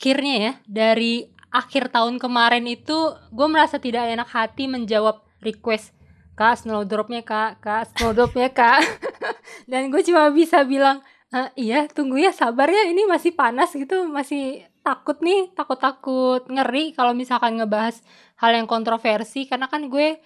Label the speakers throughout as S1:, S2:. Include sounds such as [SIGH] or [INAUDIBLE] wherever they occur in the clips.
S1: akhirnya ya dari akhir tahun kemarin itu gue merasa tidak enak hati menjawab request kak snowdropnya kak kak snowdropnya kak. [LAUGHS] Dan gue cuma bisa bilang e, iya tunggu ya sabar ya ini masih panas gitu masih takut nih takut-takut ngeri kalau misalkan ngebahas hal yang kontroversi. Karena kan gue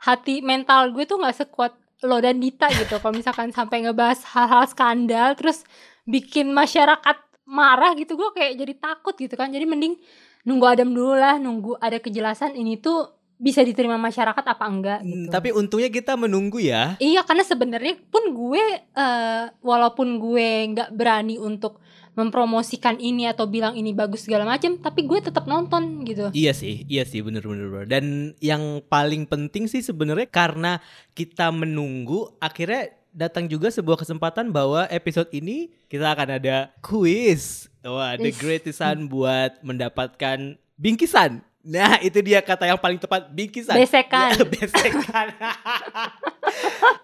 S1: hati mental gue tuh nggak sekuat lo dan Dita gitu. Kalau misalkan sampai ngebahas hal-hal skandal terus bikin masyarakat marah gitu gue kayak jadi takut gitu kan jadi mending nunggu adem dulu lah nunggu ada kejelasan ini tuh bisa diterima masyarakat apa enggak
S2: Hmm,
S1: gitu.
S2: tapi untungnya kita menunggu ya.
S1: Iya karena sebenarnya pun gue eh, walaupun gue nggak berani untuk mempromosikan ini atau bilang ini bagus segala macam, tapi gue tetap nonton gitu.
S2: Iya sih, iya sih bener-bener. bener. Dan yang paling penting sih sebenarnya karena kita menunggu, akhirnya datang juga sebuah kesempatan bahwa episode ini kita akan ada quiz. Wah, the
S1: Is.
S2: greatest Sun buat mendapatkan bingkisan. Nah, itu dia kata yang paling tepat, bingkisan.
S1: Besekan.
S2: Ya, [LAUGHS] besekan.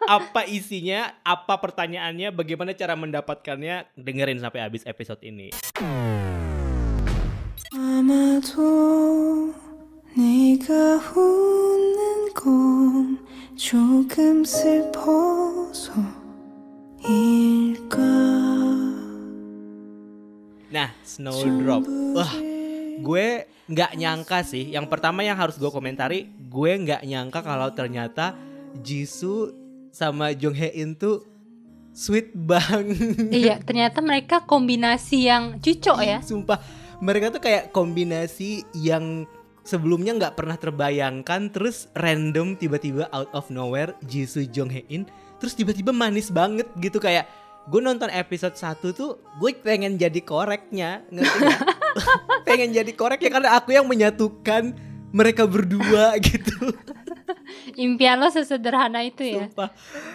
S2: apa isinya, apa pertanyaannya, bagaimana cara mendapatkannya? Dengerin sampai habis episode ini.
S3: 도 네가 웃는 건 조금 슬퍼서일까
S2: Nah, Snowdrop. Wah, gue nggak nyangka sih. Yang pertama yang harus gue komentari, gue nggak nyangka kalau ternyata Jisoo sama Jong Hae In tuh sweet banget. [LAUGHS]
S1: iya, ternyata mereka kombinasi yang cocok ya.
S2: Sumpah, mereka tuh kayak kombinasi yang sebelumnya nggak pernah terbayangkan, terus random tiba-tiba out of nowhere Jisoo Jong Hae In, terus tiba-tiba manis banget gitu kayak gue nonton episode 1 tuh gue pengen jadi koreknya ngerti [LAUGHS] pengen jadi koreknya karena aku yang menyatukan mereka berdua [LAUGHS] gitu
S1: Impian lo sesederhana itu ya.
S2: Sumpah,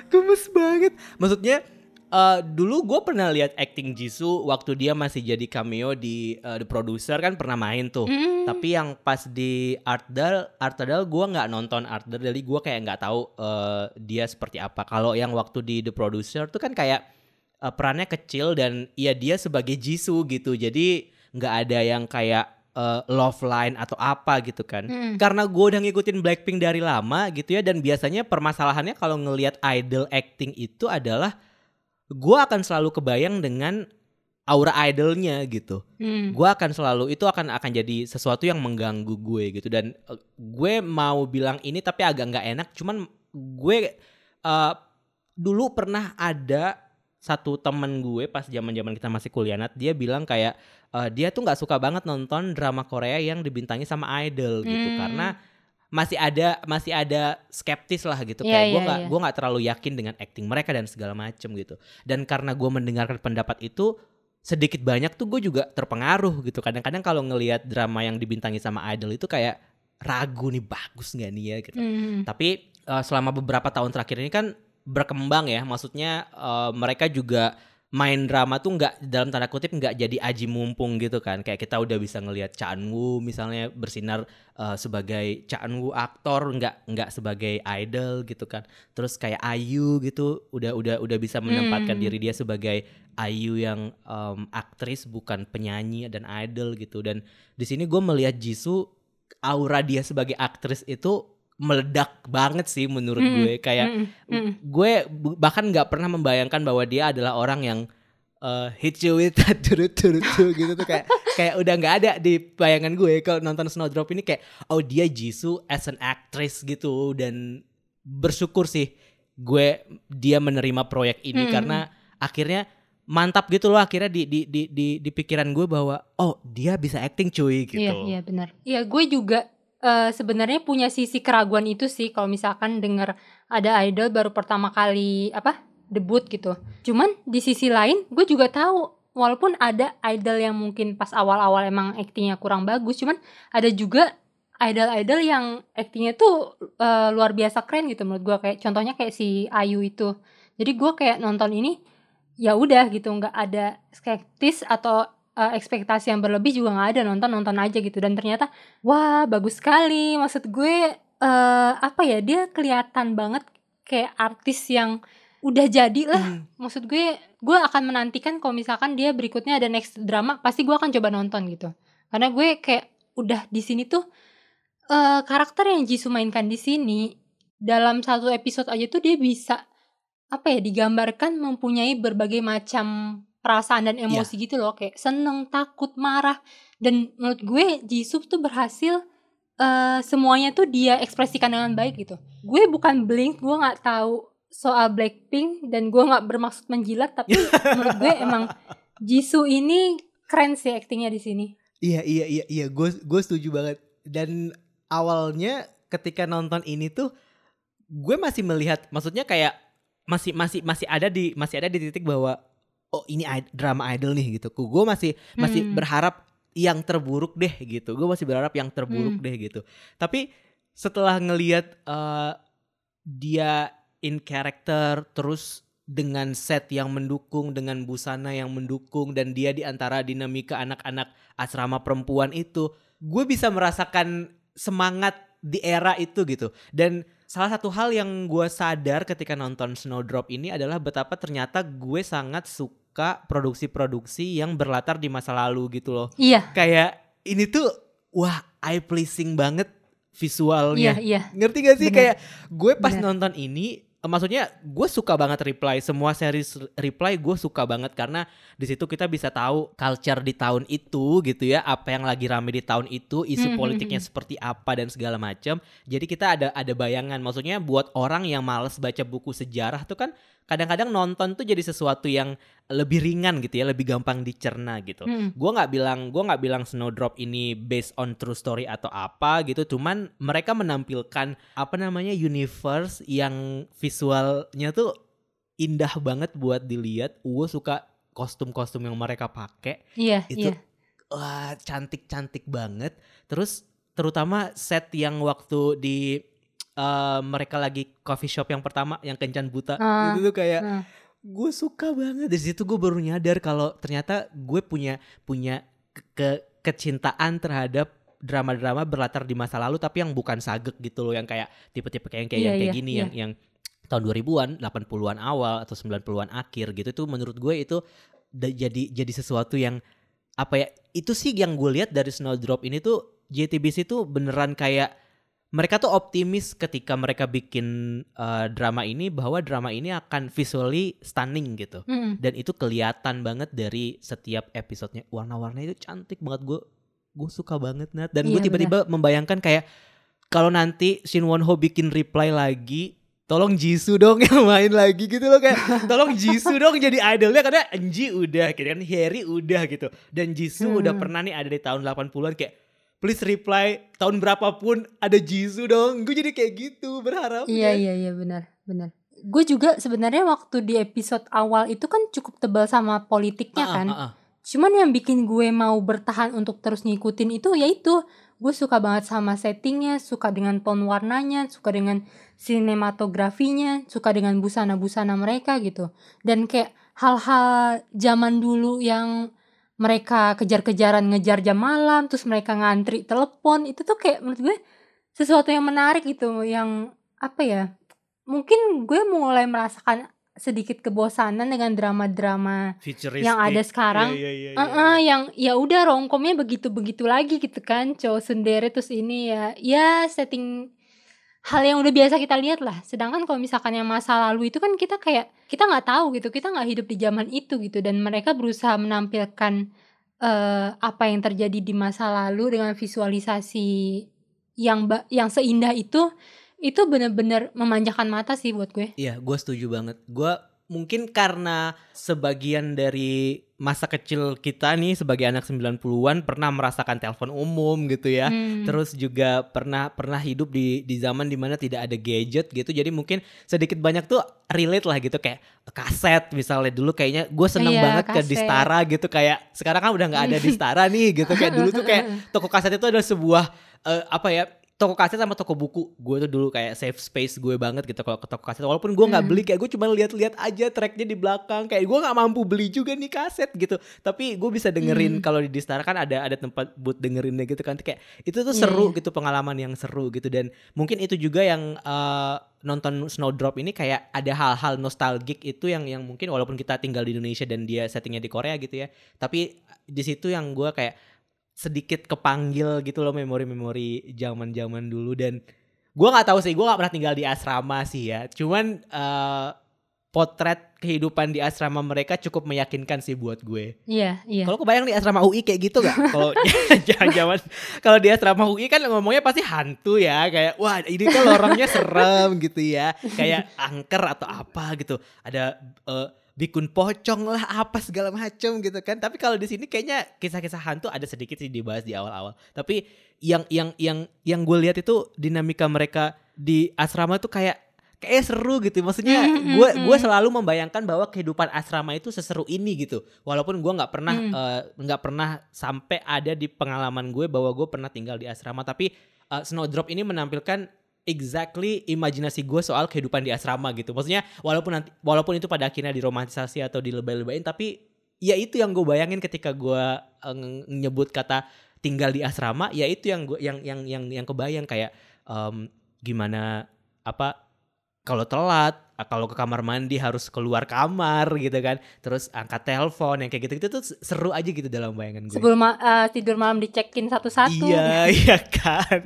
S2: gemes banget. Maksudnya eh, dulu gue pernah lihat acting Jisoo waktu dia masih jadi cameo di eh, The Producer kan pernah main tuh.
S1: Mm.
S2: Tapi yang pas di Artdal, Artdal gue nggak nonton Artdal, jadi gue kayak nggak tahu eh, dia seperti apa. Kalau yang waktu di The Producer tuh kan kayak eh, perannya kecil dan ya dia sebagai Jisoo gitu. Jadi nggak ada yang kayak eh, love line atau apa gitu kan.
S1: Mm.
S2: Karena gue udah ngikutin Blackpink dari lama gitu ya dan biasanya permasalahannya kalau ngelihat idol acting itu adalah gue akan selalu kebayang dengan aura idolnya gitu.
S1: Mm.
S2: Gue akan selalu itu akan akan jadi sesuatu yang mengganggu gue gitu dan eh, gue mau bilang ini tapi agak nggak enak. Cuman gue eh, dulu pernah ada satu temen gue pas zaman zaman kita masih kuliah dia bilang kayak eh, dia tuh nggak suka banget nonton drama Korea yang dibintangi sama idol gitu
S1: Hmm.
S2: karena masih ada masih ada skeptis lah gitu.
S1: Iya,
S2: kayak gue
S1: iya,
S2: nggak
S1: iya.
S2: gue nggak terlalu yakin dengan acting mereka dan segala macem gitu. Dan karena gue mendengarkan pendapat itu sedikit banyak tuh gue juga terpengaruh gitu. Kadang-kadang kalau ngelihat drama yang dibintangi sama idol itu kayak ragu nih bagus nggak nih ya? gitu.
S1: Mm.
S2: tapi eh, selama beberapa tahun terakhir ini kan berkembang ya. Maksudnya eh, mereka juga main drama tuh nggak dalam tanda kutip nggak jadi aji mumpung gitu kan. Kayak kita udah bisa ngelihat Cha Eun-woo misalnya bersinar eh, sebagai Cha Eun-woo aktor nggak nggak sebagai idol gitu kan. Terus kayak Ayu gitu udah udah udah bisa menempatkan
S1: Hmm.
S2: diri dia sebagai Ayu yang em, aktris bukan penyanyi dan idol gitu. Dan di sini gue melihat Jisoo aura dia sebagai aktris itu meledak banget sih menurut
S1: Mm,
S2: gue kayak
S1: mm, mm.
S2: gue bahkan nggak pernah membayangkan bahwa dia adalah orang yang uh, hit you with that [LAUGHS] turut turut turut gitu tuh kayak kayak udah nggak ada di bayangan gue kalau nonton Snowdrop ini kayak oh dia Jisoo as an actress gitu dan bersyukur sih gue dia menerima proyek ini
S1: Mm.
S2: karena akhirnya mantap gitu loh akhirnya di di di di, di pikiran gue bahwa oh dia bisa acting cuy gitu.
S1: Iya, iya benar. Iya, gue juga eh, sebenarnya punya sisi keraguan itu sih kalau misalkan dengar ada idol baru pertama kali apa debut gitu. Cuman di sisi lain gue juga tahu walaupun ada idol yang mungkin pas awal-awal emang aktingnya kurang bagus, cuman ada juga idol-idol yang aktingnya tuh eh, luar biasa keren gitu menurut gue kayak contohnya kayak si Ayu itu. Jadi gue kayak nonton ini ya udah gitu nggak ada skeptis atau eh, ekspektasi yang berlebih juga nggak ada nonton nonton aja gitu. Dan ternyata wah bagus sekali. Maksud gue eh apa ya dia kelihatan banget kayak artis yang udah jadi lah.
S2: Hmm.
S1: maksud gue gue akan menantikan kalau misalkan dia berikutnya ada next drama pasti gue akan coba nonton gitu. Karena gue kayak udah di sini tuh eh karakter yang Jisoo mainkan di sini dalam satu episode aja tuh dia bisa apa ya digambarkan mempunyai berbagai macam perasaan dan emosi gitu loh kayak seneng takut marah. Dan menurut gue Jisoo tuh berhasil eh semuanya tuh dia ekspresikan dengan baik gitu. Gue bukan blink gue nggak tahu soal Blackpink dan gue nggak bermaksud menjilat tapi [LAUGHS] menurut gue emang Jisoo ini keren sih aktingnya di sini.
S2: Iya iya iya iya. Gue gue setuju banget. Dan awalnya ketika nonton ini tuh gue masih melihat maksudnya kayak masih masih masih ada di masih ada di titik bahwa oh ini drama idol nih gitu gue masih masih
S1: Hmm.
S2: berharap yang terburuk deh gitu gue masih berharap yang terburuk
S1: Hmm.
S2: deh gitu tapi setelah ngelihat eh, dia in character terus dengan set yang mendukung dengan busana yang mendukung dan dia di antara dinamika anak-anak asrama perempuan itu gue bisa merasakan semangat di era itu gitu dan salah satu hal yang gue sadar ketika nonton Snowdrop ini adalah betapa ternyata gue sangat suka produksi-produksi yang berlatar di masa lalu gitu loh.
S1: Iya.
S2: Kayak ini tuh wah eye pleasing banget visualnya.
S1: Iya iya.
S2: Ngerti gak sih?
S1: Bener.
S2: kayak gue pas
S1: Bener.
S2: nonton ini maksudnya gue suka banget reply. Semua series reply gue suka banget karena di situ kita bisa tahu culture di tahun itu gitu ya. Apa yang lagi rame di tahun itu isu
S1: Hmm, hmm,
S2: politiknya
S1: hmm.
S2: seperti apa dan segala macam jadi kita ada ada bayangan. Maksudnya buat orang yang males baca buku sejarah tuh kan kadang-kadang nonton tuh jadi sesuatu yang lebih ringan gitu ya lebih gampang dicerna gitu.
S1: Mm.
S2: gue nggak bilang gue nggak bilang Snowdrop ini based on true story atau apa gitu cuman mereka menampilkan apa namanya universe yang visualnya tuh indah banget buat dilihat. Gue suka kostum-kostum yang mereka pakai.
S1: Iya
S2: Itu
S1: iya.
S2: wah cantik cantik banget. Terus terutama set yang waktu di eh, mereka lagi coffee shop yang pertama yang kencan buta
S1: Ah,
S2: itu tuh kayak
S1: ah.
S2: gue suka banget dari situ gue baru nyadar kalau ternyata gue punya punya ke, ke- kecintaan terhadap drama-drama berlatar di masa lalu tapi yang bukan sagek gitu loh yang kayak tipe-tipe kayak kayak
S1: Iya,
S2: yang kayak
S1: iya,
S2: gini
S1: iya.
S2: yang yang tahun 2000-an, 80-an awal atau 90-an akhir gitu itu menurut gue itu jadi jadi sesuatu yang apa ya itu sih yang gue lihat dari Snowdrop ini tuh JTBC tuh beneran kayak mereka tuh optimis ketika mereka bikin uh, drama ini bahwa drama ini akan visually stunning gitu.
S1: Mm-mm.
S2: dan itu kelihatan banget dari setiap episodenya. Warna-warna itu cantik banget. Gue gue suka banget Nat. Dan gue
S1: Iya,
S2: tiba-tiba membayangkan kayak kalau nanti Shin Won Ho bikin reply lagi tolong Jisoo dong [LAUGHS] yang main lagi gitu loh kayak tolong Jisoo dong jadi idolnya karena Enji udah gitu kan. Harry udah gitu. Dan Jisoo udah
S1: Hmm.
S2: pernah nih ada di tahun 80-an kayak please reply tahun berapapun ada Jisoo dong gue jadi kayak gitu berharap
S1: Iya iya iya benar benar. Gue juga sebenarnya waktu di episode awal itu kan cukup tebal sama politiknya kan. Cuman yang bikin gue mau bertahan untuk terus ngikutin itu yaitu gue suka banget sama settingnya, suka dengan tone warnanya, suka dengan sinematografinya, suka dengan busana-busana mereka gitu. Dan kayak hal-hal zaman dulu yang mereka kejar-kejaran ngejar jam malam, terus mereka ngantri telepon, itu tuh kayak menurut gue sesuatu yang menarik gitu, yang apa ya? Mungkin gue mulai merasakan sedikit kebosanan dengan drama-drama yang ada sekarang.
S2: Iya, iya, iya, iya,
S1: Heeh,
S2: iya.
S1: yang ya udah romcomnya begitu-begitu lagi gitu kan cowok sendiri terus ini ya ya setting hal yang udah biasa kita lihat lah. Sedangkan kalau misalkan yang masa lalu itu kan kita kayak kita nggak tahu gitu kita nggak hidup di zaman itu gitu. Dan mereka berusaha menampilkan eh, apa yang terjadi di masa lalu dengan visualisasi yang yang seindah itu itu bener-bener memanjakan mata sih buat gue.
S2: Iya, gue setuju banget. Gue mungkin karena sebagian dari masa kecil kita nih sebagai anak 90-an pernah merasakan telepon umum gitu ya.
S1: Hmm.
S2: Terus juga pernah pernah hidup di di zaman di mana tidak ada gadget gitu. Jadi mungkin sedikit banyak tuh relate lah gitu kayak kaset misalnya dulu kayaknya gue seneng
S1: Iya,
S2: banget ke
S1: kaset.
S2: Distara gitu kayak sekarang kan udah nggak ada [LAUGHS] Distara nih gitu kayak dulu tuh kayak [LAUGHS] toko kaset itu adalah sebuah eh, apa ya toko kaset sama toko buku. Gue tuh dulu kayak safe space gue banget gitu kalau ke toko kaset. Walaupun gue nggak
S1: Hmm.
S2: beli kayak gue cuma lihat-lihat aja tracknya di belakang. Kayak gue nggak mampu beli juga nih kaset gitu. Tapi gue bisa dengerin
S1: Hmm.
S2: kalau di Distara kan ada ada tempat buat dengerinnya gitu kan. Kayak itu tuh seru
S1: iya.
S2: gitu pengalaman yang seru gitu. Dan mungkin itu juga yang eh, nonton Snowdrop ini kayak ada hal-hal nostalgic itu yang yang mungkin walaupun kita tinggal di Indonesia dan dia settingnya di Korea gitu ya. Tapi di situ yang gue kayak sedikit kepanggil gitu loh memori-memori zaman-zaman dulu dan gua nggak tahu sih gua nggak pernah tinggal di asrama sih ya cuman eh, potret kehidupan di asrama mereka cukup meyakinkan sih buat gue
S1: Iya, iya.
S2: kalau kebayang di asrama UI kayak gitu gak? Kalau [LAUGHS] jangan-jangan kalau di asrama UI kan ngomongnya pasti hantu ya, kayak wah ini kan lorongnya serem gitu ya, kayak [LAUGHS] angker atau apa gitu. Ada eh, bikun pocong lah apa segala macem gitu kan. Tapi kalau di sini kayaknya kisah-kisah hantu ada sedikit sih dibahas di awal-awal. Tapi yang yang yang yang gue lihat itu dinamika mereka di asrama tuh kayak kayak seru gitu maksudnya
S1: Mm,
S2: gue
S1: mm,
S2: gue selalu membayangkan bahwa kehidupan asrama itu seseru ini gitu walaupun gue nggak pernah
S1: Mm.
S2: eh, nggak pernah sampai ada di pengalaman gue bahwa gue pernah tinggal di asrama tapi eh, Snowdrop ini menampilkan exactly imajinasi gue soal kehidupan di asrama gitu. Maksudnya walaupun nanti walaupun itu pada akhirnya diromantisasi atau dilebay-lebayin tapi ya itu yang gue bayangin ketika gue eh, nyebut kata tinggal di asrama ya itu yang gue yang yang yang yang kebayang kayak em, gimana apa kalau telat ah, kalau ke kamar mandi harus keluar kamar gitu kan terus angkat telepon yang kayak gitu gitu tuh seru aja gitu dalam bayangan gue
S1: Sebelum ma- eh, tidur malam dicekin satu-satu.
S2: iya [LAUGHS] iya kan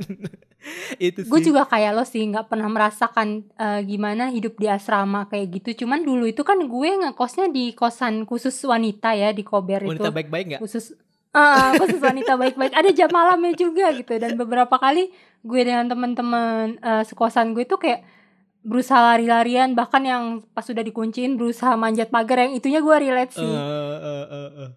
S2: itu
S1: Gue juga kayak lo sih nggak pernah merasakan eh, gimana hidup di asrama kayak gitu. Cuman dulu itu kan gue ngekosnya di kosan khusus wanita ya di Kober
S2: wanita
S1: itu.
S2: baik-baik nggak
S1: Khusus Ah, khusus wanita baik-baik. Ada jam malamnya juga gitu. Dan beberapa kali gue dengan teman-teman eh, sekosan gue tuh kayak berusaha lari-larian bahkan yang pas sudah dikunciin berusaha manjat pagar yang itunya gue relate sih.
S2: Eh, eh, eh, eh.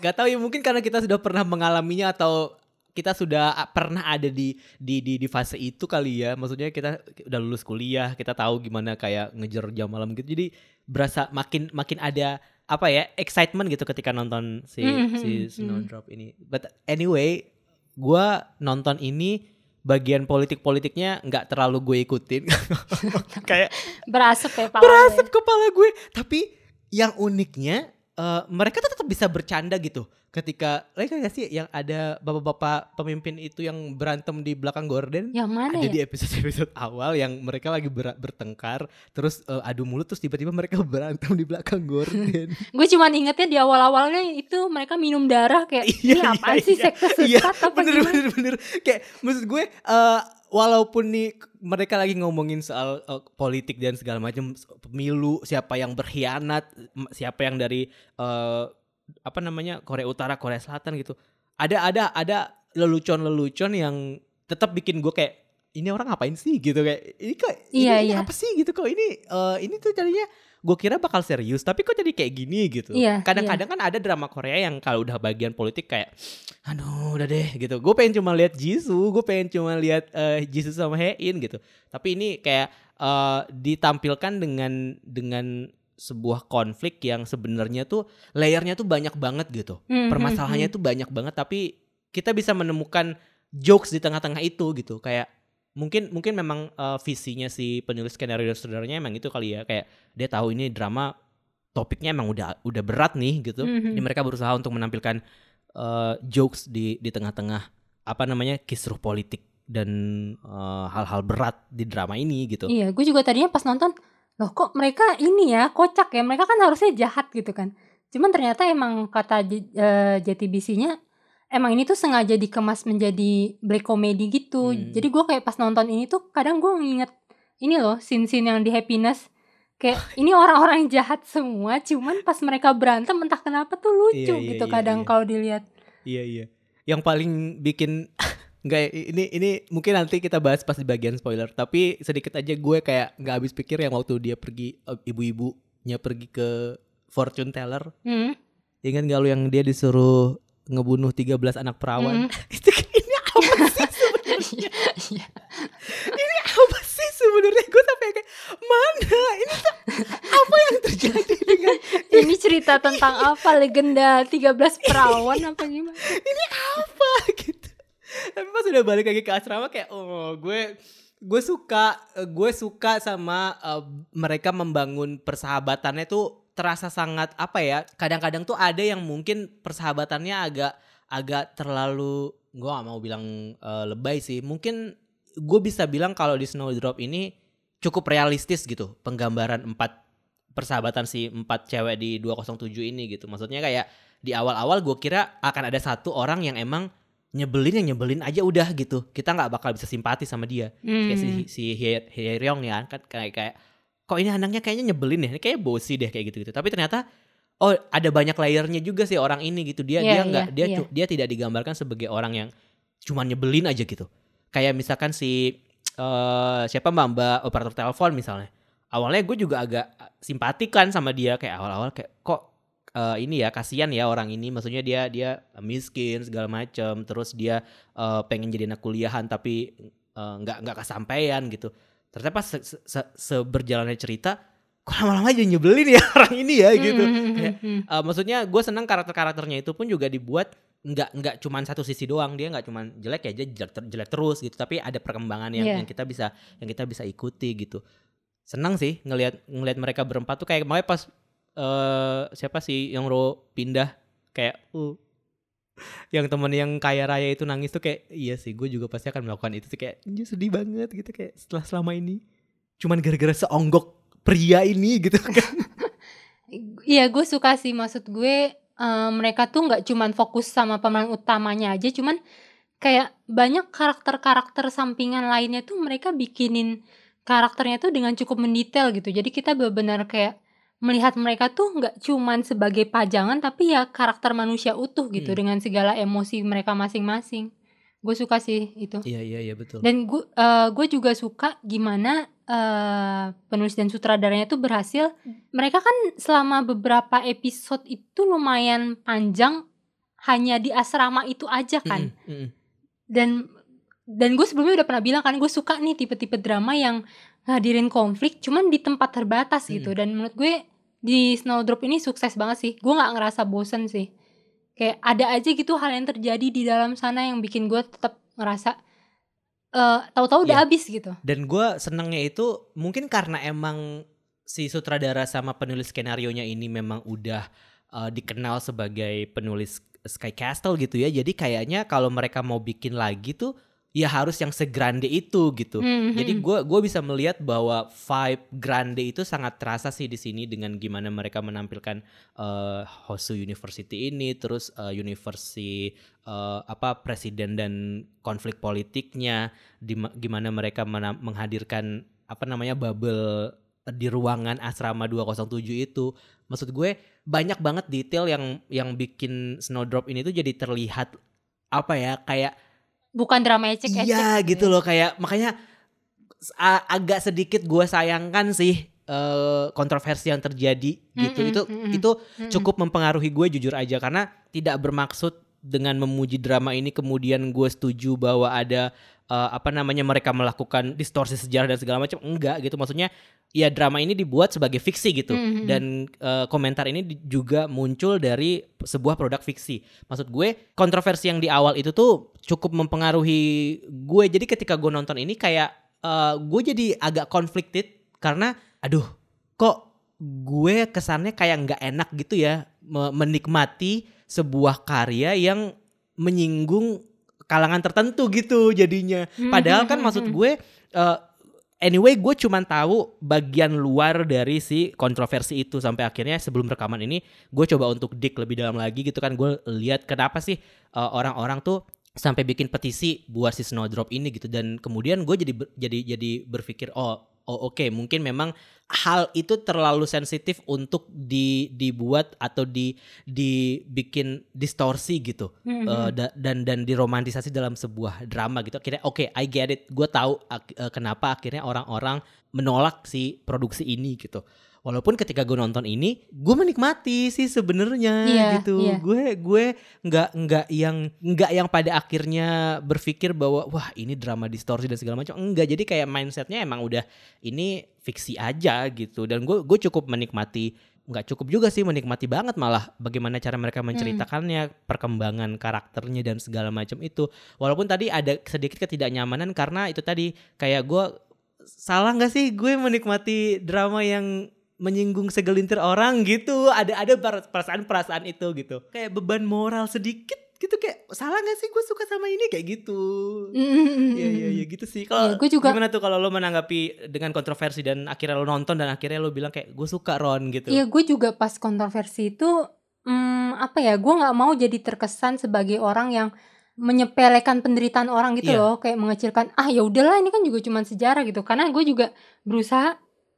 S2: Gak tahu ya mungkin karena kita sudah pernah mengalaminya atau kita sudah ah, pernah ada di di di di fase itu kali ya. Maksudnya kita udah lulus kuliah, kita tahu gimana kayak ngejar jam malam gitu. Jadi berasa makin makin ada apa ya excitement gitu ketika nonton si
S1: Mhm,
S2: si
S1: mhm.
S2: Snowdrop ini. But anyway, gua nonton ini bagian politik-politiknya nggak terlalu gue ikutin. [LAUGHS] kayak
S1: Berasap ya Pak.
S2: berasap kepala gue. Tapi yang uniknya eh, mereka tetap bisa bercanda gitu. Ketika, lagi gak sih yang ada bapak-bapak pemimpin itu yang berantem di belakang gorden?
S1: Yang mana
S2: Ada
S1: ya?
S2: di episode-episode awal yang mereka lagi ber- bertengkar, terus eh, adu mulut, terus tiba-tiba mereka [LAUGHS] berantem di belakang gorden. [LAUGHS]
S1: Gue cuma ingetnya di awal-awalnya itu mereka minum darah kayak [LAUGHS] ini
S2: Iya,
S1: apaan
S2: iya,
S1: sih
S2: iya.
S1: sekte
S2: Iya,
S1: sesat apa
S2: bener,
S1: gimana?
S2: bener, bener. Kayak maksud gue, eh, walaupun nih mereka lagi ngomongin soal eh, politik dan segala macam pemilu, siapa yang berkhianat, siapa yang dari eh, apa namanya Korea Utara, Korea Selatan gitu. Ada ada ada lelucon-lelucon yang tetap bikin gue kayak ini orang ngapain sih gitu kayak ini kok ini,
S1: Iya,
S2: ini
S1: iya.
S2: apa sih gitu kok ini eh, ini tuh jadinya gue kira bakal serius tapi kok jadi kayak gini gitu.
S1: Iya,
S2: Kadang-kadang kan ada drama Korea yang kalau udah bagian politik kayak aduh udah deh gitu. Gue pengen cuma lihat Jisoo, gue pengen cuma lihat eh, Jisoo sama Hein gitu. Tapi ini kayak eh, ditampilkan dengan dengan sebuah konflik yang sebenarnya tuh layernya tuh banyak banget gitu.
S1: Hmm,
S2: Permasalahannya
S1: hmm,
S2: tuh banyak banget tapi kita bisa menemukan jokes di tengah-tengah itu gitu. Kayak mungkin mungkin memang eh, visinya si penulis skenario dan saudaranya emang itu kali ya kayak dia tahu ini drama topiknya emang udah udah berat nih gitu.
S1: Mhm.
S2: Jadi mereka berusaha untuk menampilkan eh, jokes di di tengah-tengah apa namanya kisruh politik dan eh, hal-hal berat di drama ini gitu.
S1: Iya, gue juga tadinya pas nonton, loh kok mereka ini ya kocak ya, mereka kan harusnya jahat gitu kan. Cuman ternyata emang kata eh, JTBC-nya, emang ini tuh sengaja dikemas menjadi black comedy gitu.
S2: Hmm.
S1: Jadi gue kayak pas nonton ini tuh kadang gue nginget ini loh scene-scene yang di Happiness. Kayak [LAUGHS] ini orang-orang yang jahat semua, cuman pas mereka berantem entah kenapa tuh lucu
S2: Iya, iya,
S1: gitu
S2: iya,
S1: kadang
S2: iya.
S1: kalau dilihat.
S2: Iya iya. Yang paling bikin [LAUGHS] Enggak, ini ini mungkin nanti kita bahas pas di bagian spoiler. Tapi sedikit aja gue kayak nggak habis pikir yang waktu dia pergi eh, ibu-ibunya pergi ke fortune teller.
S1: Hmm.
S2: Ingat gak lu yang dia disuruh ngebunuh 13 anak perawan? [LAUGHS] Itu kan ini apa sih sebenarnya? [LAUGHS]
S1: Iya.
S2: ini apa sih sebenarnya? Gue sampai kayak mana? Ini tuh apa yang terjadi dengan [LAUGHS]
S1: Ini cerita tentang apa? Legenda 13 perawan apa gimana?
S2: ini apa gitu tapi pas udah balik lagi ke asrama kayak oh gue gue suka gue suka sama eh, mereka membangun persahabatannya tuh terasa sangat apa ya kadang-kadang tuh ada yang mungkin persahabatannya agak agak terlalu gue gak mau bilang eh, lebay sih. Mungkin gue bisa bilang kalau di Snowdrop ini cukup realistis gitu penggambaran empat persahabatan si empat cewek di 207 ini gitu. Maksudnya kayak di awal-awal gue kira akan ada satu orang yang emang nyebelin yang nyebelin aja udah gitu. Kita nggak bakal bisa simpati sama dia. Kayak si
S1: Hmm.
S2: si Hye Hye nih kan kayak kayak kok ini anaknya kayaknya nyebelin deh ini kayaknya bosi deh kayak gitu gitu tapi ternyata oh ada banyak layernya juga sih orang ini gitu. Dia
S1: Iya,
S2: dia nggak
S1: iya,
S2: dia
S1: iya.
S2: cu- dia tidak digambarkan sebagai orang yang cuman nyebelin aja gitu. Kayak misalkan si eh siapa mbak mbak operator telepon misalnya. Awalnya gue juga agak simpatikan sama dia kayak awal-awal kayak kok eh, ini ya kasihan ya orang ini. Maksudnya dia dia miskin segala macam terus dia eh, pengen jadi anak kuliahan tapi nggak nggak kesampaian gitu ternyata pas se- se- se- seberjalannya cerita kok lama-lama jadi nyebelin ya [LAUGHS] orang ini ya gitu
S1: Hmm,
S2: Kayak,
S1: hmm, hmm.
S2: Eh, maksudnya gue senang karakter-karakternya itu pun juga dibuat nggak nggak cuman satu sisi doang dia nggak cuman jelek ya dia jelek, ter- jelek terus gitu tapi ada perkembangan yang
S1: Iya.
S2: yang kita bisa yang kita bisa ikuti gitu senang sih ngelihat ngelihat mereka berempat tuh kayak makanya pas eh siapa sih yang ro pindah kayak uh yang temen yang kaya raya itu nangis tuh kayak iya sih gue juga pasti akan melakukan itu tuh kayak "Anjir, sedih banget gitu. Kayak setelah selama ini cuman gara-gara seonggok pria ini [LAUGHS] gitu kan.
S1: Iya gue suka sih. Maksud gue eh, mereka tuh nggak cuman fokus sama pemeran utamanya aja cuman kayak banyak karakter-karakter sampingan lainnya tuh mereka bikinin karakternya tuh dengan cukup mendetail gitu. Jadi kita benar-benar kayak melihat mereka tuh nggak cuman sebagai pajangan tapi ya karakter manusia utuh gitu
S2: Hmm.
S1: dengan segala emosi mereka masing-masing gue suka sih itu
S2: iya iya iya betul
S1: dan gue eh, gue juga suka gimana eh, penulis dan sutradaranya tuh berhasil. Mereka kan selama beberapa episode itu lumayan panjang hanya di asrama itu aja kan.
S2: Mm-mm, mm-mm.
S1: Dan dan gue sebelumnya udah pernah bilang kan gue suka nih tipe-tipe drama yang ngadirin konflik cuman di tempat terbatas gitu. Dan menurut gue di Snowdrop ini sukses banget sih. Gue nggak ngerasa bosen sih. Kayak ada aja gitu hal yang terjadi di dalam sana yang bikin gue tetap ngerasa eh tahu-tahu udah
S2: Iya.
S1: habis gitu.
S2: Dan gue senengnya itu mungkin karena emang si sutradara sama penulis skenario nya ini memang udah uh, dikenal sebagai penulis Sky Castle gitu ya. Jadi kayaknya kalau mereka mau bikin lagi tuh ya harus yang segrande itu gitu.
S1: Hmm,
S2: Jadi
S1: hmm.
S2: gue gue bisa melihat bahwa vibe grande itu sangat terasa sih di sini dengan gimana mereka menampilkan eh, Hosu University ini, terus eh, universi eh, apa presiden dan konflik politiknya, di gimana mereka mena- menghadirkan apa namanya bubble di ruangan asrama 207 itu. Maksud gue banyak banget detail yang yang bikin Snowdrop ini tuh jadi terlihat apa ya kayak
S1: bukan drama ecek-ecek
S2: Iya gitu
S1: ya.
S2: loh kayak makanya a- agak sedikit gue sayangkan sih eh, kontroversi yang terjadi gitu.
S1: Mm-mm,
S2: itu
S1: mm-mm.
S2: itu
S1: Mm-mm.
S2: cukup mempengaruhi gue jujur aja karena tidak bermaksud dengan memuji drama ini kemudian gue setuju bahwa ada eh, apa namanya mereka melakukan distorsi sejarah dan segala macam enggak gitu. Maksudnya ya drama ini dibuat sebagai fiksi gitu.
S1: Mhm.
S2: dan eh, komentar ini juga muncul dari sebuah produk fiksi. Maksud gue kontroversi yang di awal itu tuh cukup mempengaruhi gue. Jadi ketika gue nonton ini kayak eh, gue jadi agak conflicted karena aduh kok gue kesannya kayak nggak enak gitu ya me- menikmati sebuah karya yang menyinggung kalangan tertentu gitu jadinya. Padahal kan maksud gue eh, anyway gue cuman tahu bagian luar dari si kontroversi itu sampai akhirnya sebelum rekaman ini gue coba untuk dik lebih dalam lagi gitu kan. Gue lihat kenapa sih eh, orang-orang tuh sampai bikin petisi buat si Snowdrop ini gitu. Dan kemudian gue jadi ber- jadi jadi berpikir oh oh oke mungkin memang hal itu terlalu sensitif untuk di dibuat atau di dibikin distorsi gitu
S1: Mhm.
S2: Eh, da- dan dan diromantisasi dalam sebuah drama gitu. Akhirnya oke I get it. Gue tahu eh, kenapa akhirnya orang-orang menolak si produksi ini gitu walaupun ketika gue nonton ini gue menikmati sih sebenarnya
S1: Iya,
S2: gitu.
S1: iya.
S2: gue gue nggak nggak yang nggak yang pada akhirnya berpikir bahwa wah ini drama distorsi dan segala macam. Enggak jadi kayak mindsetnya emang udah ini fiksi aja gitu. Dan gue gue cukup menikmati nggak cukup juga sih menikmati banget malah bagaimana cara mereka menceritakannya perkembangan karakternya dan segala macam itu. Walaupun tadi ada sedikit ketidaknyamanan karena itu tadi kayak gue salah nggak sih gue menikmati drama yang menyinggung segelintir orang gitu ada ada perasaan-perasaan itu gitu kayak beban moral sedikit gitu kayak salah nggak sih gue suka sama ini kayak gitu
S1: Mm-mm.
S2: Iya iya iya gitu sih. Kalau
S1: gue juga-
S2: gimana tuh kalau lo menanggapi dengan kontroversi dan akhirnya lo nonton dan akhirnya lo bilang kayak gue suka Ron gitu.
S1: Iya, gue juga pas kontroversi itu, hmm, apa ya, gue nggak mau jadi terkesan sebagai orang yang menyepelekan penderitaan orang gitu
S2: Iya.
S1: loh kayak mengecilkan ah ya udahlah ini kan juga cuman sejarah gitu karena gue juga berusaha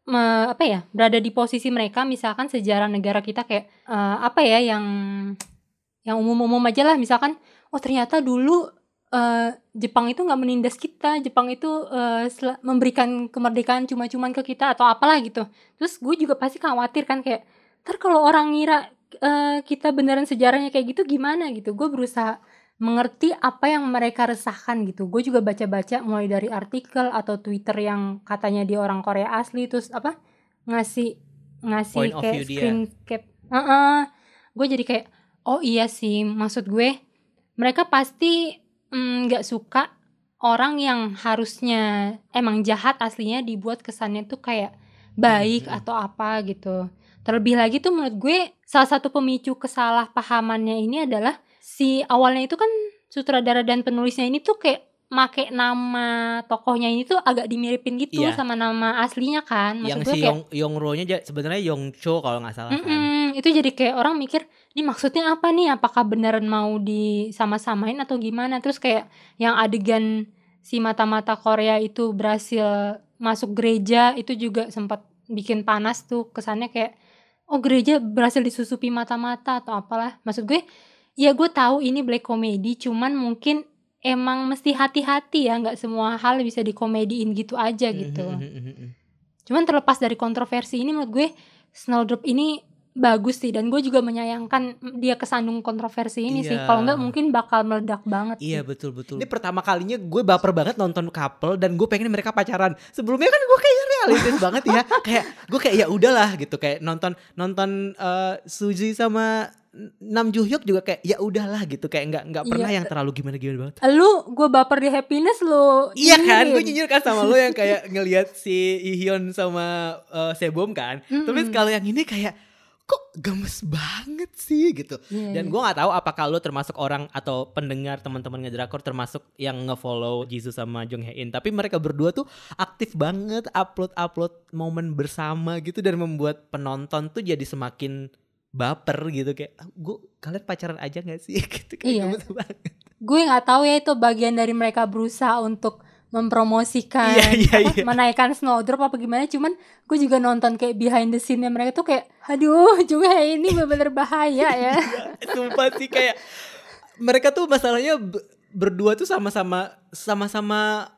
S1: me- apa ya berada di posisi mereka misalkan sejarah negara kita kayak eh, apa ya yang yang umum-umum aja lah. Misalkan oh ternyata dulu eh, Jepang itu nggak menindas kita. Jepang itu sel- memberikan kemerdekaan cuma-cuman ke kita atau apalah gitu. Terus gue juga pasti khawatir kan kayak ntar kalau orang ngira eh, kita beneran sejarahnya kayak gitu gimana? Gitu. Gue berusaha mengerti apa yang mereka resahkan gitu gue juga baca-baca mulai dari artikel atau twitter yang katanya dia orang Korea asli terus apa ngasih ngasih
S2: Point
S1: kayak
S2: dia.
S1: screen cap gue jadi kayak oh iya sih maksud gue mereka pasti mm, nggak suka orang yang harusnya emang jahat aslinya dibuat kesannya tuh kayak baik
S2: Mhm.
S1: atau apa gitu terlebih lagi tuh menurut gue salah satu pemicu kesalahpahamannya ini adalah si awalnya itu kan sutradara dan penulisnya ini tuh kayak make nama tokohnya ini tuh agak dimiripin gitu
S2: Iya.
S1: sama nama aslinya kan. Maksud
S2: yang
S1: gue
S2: si
S1: kayak
S2: Yong Yong Ro-nya ja- sebenarnya Yong Cho kalau nggak salah kan.
S1: Mm-mm, itu jadi kayak orang mikir ini maksudnya apa nih? Apakah beneran mau disama-samain atau gimana? Terus kayak yang adegan si mata-mata Korea itu berhasil masuk gereja itu juga sempat bikin panas tuh kesannya kayak oh gereja berhasil disusupi mata-mata atau apalah. Maksud gue ya gue tahu ini black comedy cuman mungkin emang mesti hati-hati ya nggak semua hal bisa dikomediin gitu aja gitu
S2: Mhm, mhm, mhm.
S1: Cuman terlepas dari kontroversi ini menurut gue Snowdrop ini bagus sih dan gue juga menyayangkan dia kesandung kontroversi ini sih.
S2: Iya.
S1: Kalau nggak mungkin bakal meledak banget.
S2: Iya
S1: sih.
S2: betul betul. Ini pertama kalinya gue baper banget nonton couple dan gue pengen mereka pacaran. Sebelumnya kan gue kayak realistis banget ya. Kayak gue kayak ya udahlah gitu kayak nonton nonton eh, Suzy sama Nam Joo Hyuk juga kayak ya udahlah gitu kayak nggak nggak pernah
S1: Iya.
S2: yang terlalu gimana gimana banget.
S1: Lu gue baper di happiness lu.
S2: Iya kan, gue nyinyir kan sama lo yang kayak ngelihat si Ihyun sama eh, Sebom kan. Tapi
S1: Mm-mm.
S2: kalau yang ini kayak kok gemes banget sih gitu.
S1: Iya,
S2: Dan
S1: iya.
S2: gue nggak tahu apakah lo termasuk orang atau pendengar teman-teman ngedrakor termasuk yang ngefollow Jisoo sama Jong Hae In. Tapi mereka berdua tuh aktif banget upload-upload momen bersama gitu dan membuat penonton tuh jadi semakin baper gitu kayak gue kalian pacaran aja gak sih [LAUGHS] gitu kayak
S1: Iya.
S2: gemes banget.
S1: gue nggak tahu ya itu bagian dari mereka berusaha untuk mempromosikan
S2: Iya, iya,
S1: apa,
S2: iya.
S1: menaikkan Snowdrop apa gimana cuman gue juga nonton kayak behind the scene mereka tuh kayak aduh [LAUGHS] juga ini bener-bener bahaya ya [LAUGHS]
S2: Sumpah sih kayak mereka tuh masalahnya be- berdua tuh sama-sama sama-sama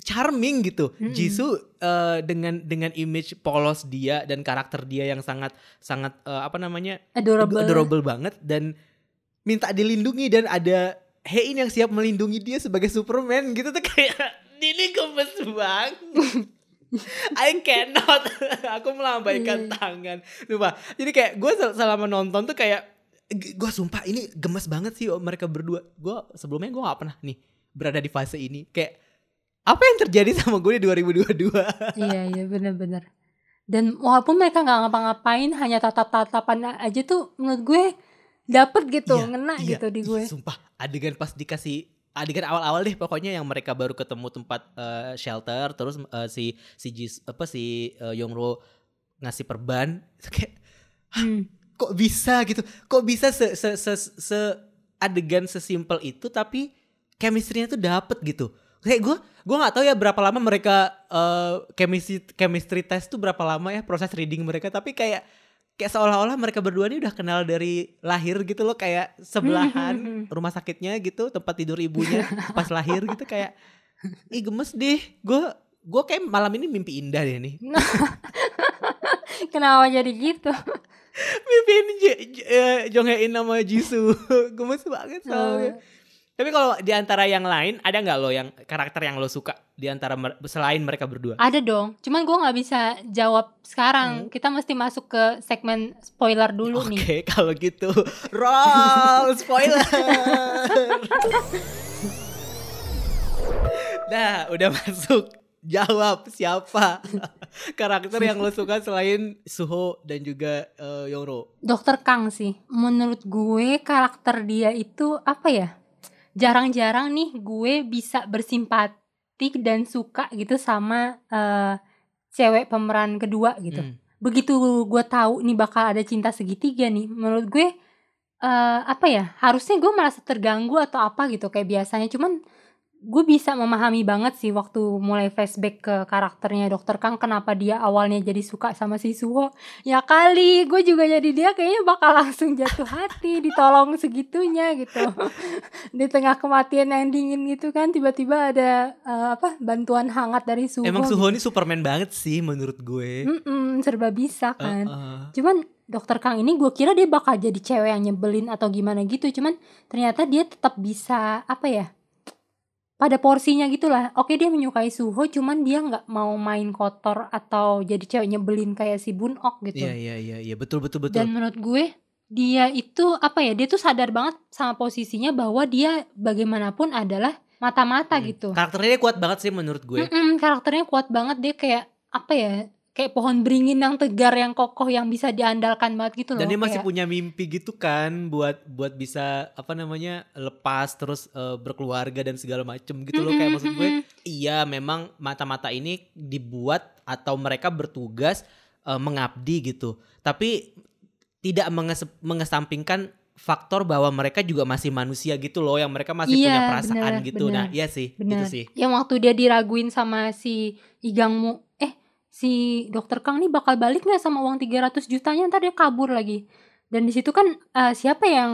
S2: charming gitu.
S1: Mm-mm.
S2: Jisoo eh, dengan dengan image polos dia dan karakter dia yang sangat sangat eh, apa namanya
S1: adorable,
S2: adorable banget dan minta dilindungi dan ada Hein yang siap melindungi dia sebagai Superman gitu tuh kayak ini gemes banget. [LAUGHS] I cannot. [LAUGHS] Aku melambaikan
S1: Iya.
S2: tangan. Lupa. Jadi kayak gue selama nonton tuh kayak gue sumpah ini gemes banget sih oh, mereka berdua. Gue sebelumnya gue nggak pernah nih berada di fase ini. Kayak apa yang terjadi sama gue di 2022?
S1: iya iya bener-bener dan walaupun mereka nggak ngapa-ngapain hanya tatap-tatapan aja tuh menurut gue dapet gitu
S2: Iya,
S1: ngena
S2: iya,
S1: gitu di gue.
S2: Sumpah adegan pas dikasih adegan awal-awal deh pokoknya yang mereka baru ketemu tempat eh, shelter terus eh, si si Jis apa si eh, Yongro ngasih perban [LAUGHS] itu kayak
S1: Hmm.
S2: kok bisa gitu? Kok bisa se se se, se adegan sesimpel itu tapi chemistry-nya tuh dapet gitu? Kayak gue gue nggak tahu ya berapa lama mereka eh, chemistry chemistry test tuh berapa lama ya proses reading mereka tapi kayak kayak seolah-olah mereka berdua ini udah kenal dari lahir gitu loh kayak sebelahan rumah sakitnya gitu tempat tidur ibunya pas lahir gitu kayak ih gemes deh gue gue kayak malam ini mimpi indah deh nih. [LAUGHS]
S1: Kenapa jadi gitu? [LAUGHS]
S2: Mimpiin J- J- eh, Jong Hae In sama Jisoo. [LAUGHS] Gemes banget soalnya tapi kalau di antara yang lain ada nggak lo yang karakter yang lo suka di antara mer- selain mereka berdua?
S1: Ada dong. Cuman gue nggak bisa jawab sekarang. Kita mesti masuk ke segmen spoiler dulu
S2: Oke
S1: nih
S2: kalau gitu. Roll spoiler. Nah udah masuk. Jawab siapa? Karakter yang lo suka selain Suho dan juga eh, Yongro?
S1: Dokter Kang sih. Menurut gue karakter dia itu apa ya jarang-jarang nih gue bisa bersimpati dan suka gitu sama eh, cewek pemeran kedua gitu
S2: Hmm.
S1: begitu gue tahu nih bakal ada cinta segitiga nih menurut gue eh apa ya harusnya gue merasa terganggu atau apa gitu kayak biasanya cuman gue bisa memahami banget sih waktu mulai flashback ke karakternya Dokter Kang kenapa dia awalnya jadi suka sama si Suho ya kali gue juga jadi dia kayaknya bakal langsung jatuh hati ditolong segitunya gitu [LAUGHS] di tengah kematian yang dingin gitu kan tiba-tiba ada eh, apa bantuan hangat dari Suho
S2: Emang
S1: gitu.
S2: Suho ini Superman banget sih menurut gue.
S1: Mm-mm, serba bisa kan
S2: Heeh.
S1: Cuman dokter Kang ini gue kira dia bakal jadi cewek yang nyebelin atau gimana gitu. Cuman ternyata dia tetap bisa apa ya? Pada porsinya gitulah. Oke dia menyukai Suho, cuman dia nggak mau main kotor atau jadi cewek nyebelin kayak si Bun Ok gitu.
S2: Iya iya iya iya betul betul betul.
S1: Dan menurut gue dia itu apa ya? Dia tuh sadar banget sama posisinya bahwa dia bagaimanapun adalah mata-mata
S2: Hmm.
S1: gitu.
S2: Karakternya dia kuat banget sih menurut gue.
S1: Mm-mm, karakternya kuat banget dia kayak apa ya? Kayak pohon beringin yang tegar yang kokoh yang bisa diandalkan banget gitu loh.
S2: Dan dia masih
S1: kayak-
S2: punya mimpi gitu kan buat buat bisa apa namanya lepas terus eh, berkeluarga dan segala macem gitu loh kayak maksud gue
S1: mm-mm.
S2: iya memang mata-mata ini dibuat atau mereka bertugas eh, mengabdi gitu tapi tidak menges- mengesampingkan faktor bahwa mereka juga masih manusia gitu loh yang mereka masih
S1: Iya,
S2: punya perasaan
S1: bener,
S2: gitu nah
S1: bener.
S2: iya sih gitu
S1: Bener.
S2: sih
S1: Yang waktu dia diraguin sama si Igangmu, si dokter Kang nih bakal balik nggak sama uang 300 jutanya ntar dia kabur lagi. Dan di situ kan eh, siapa yang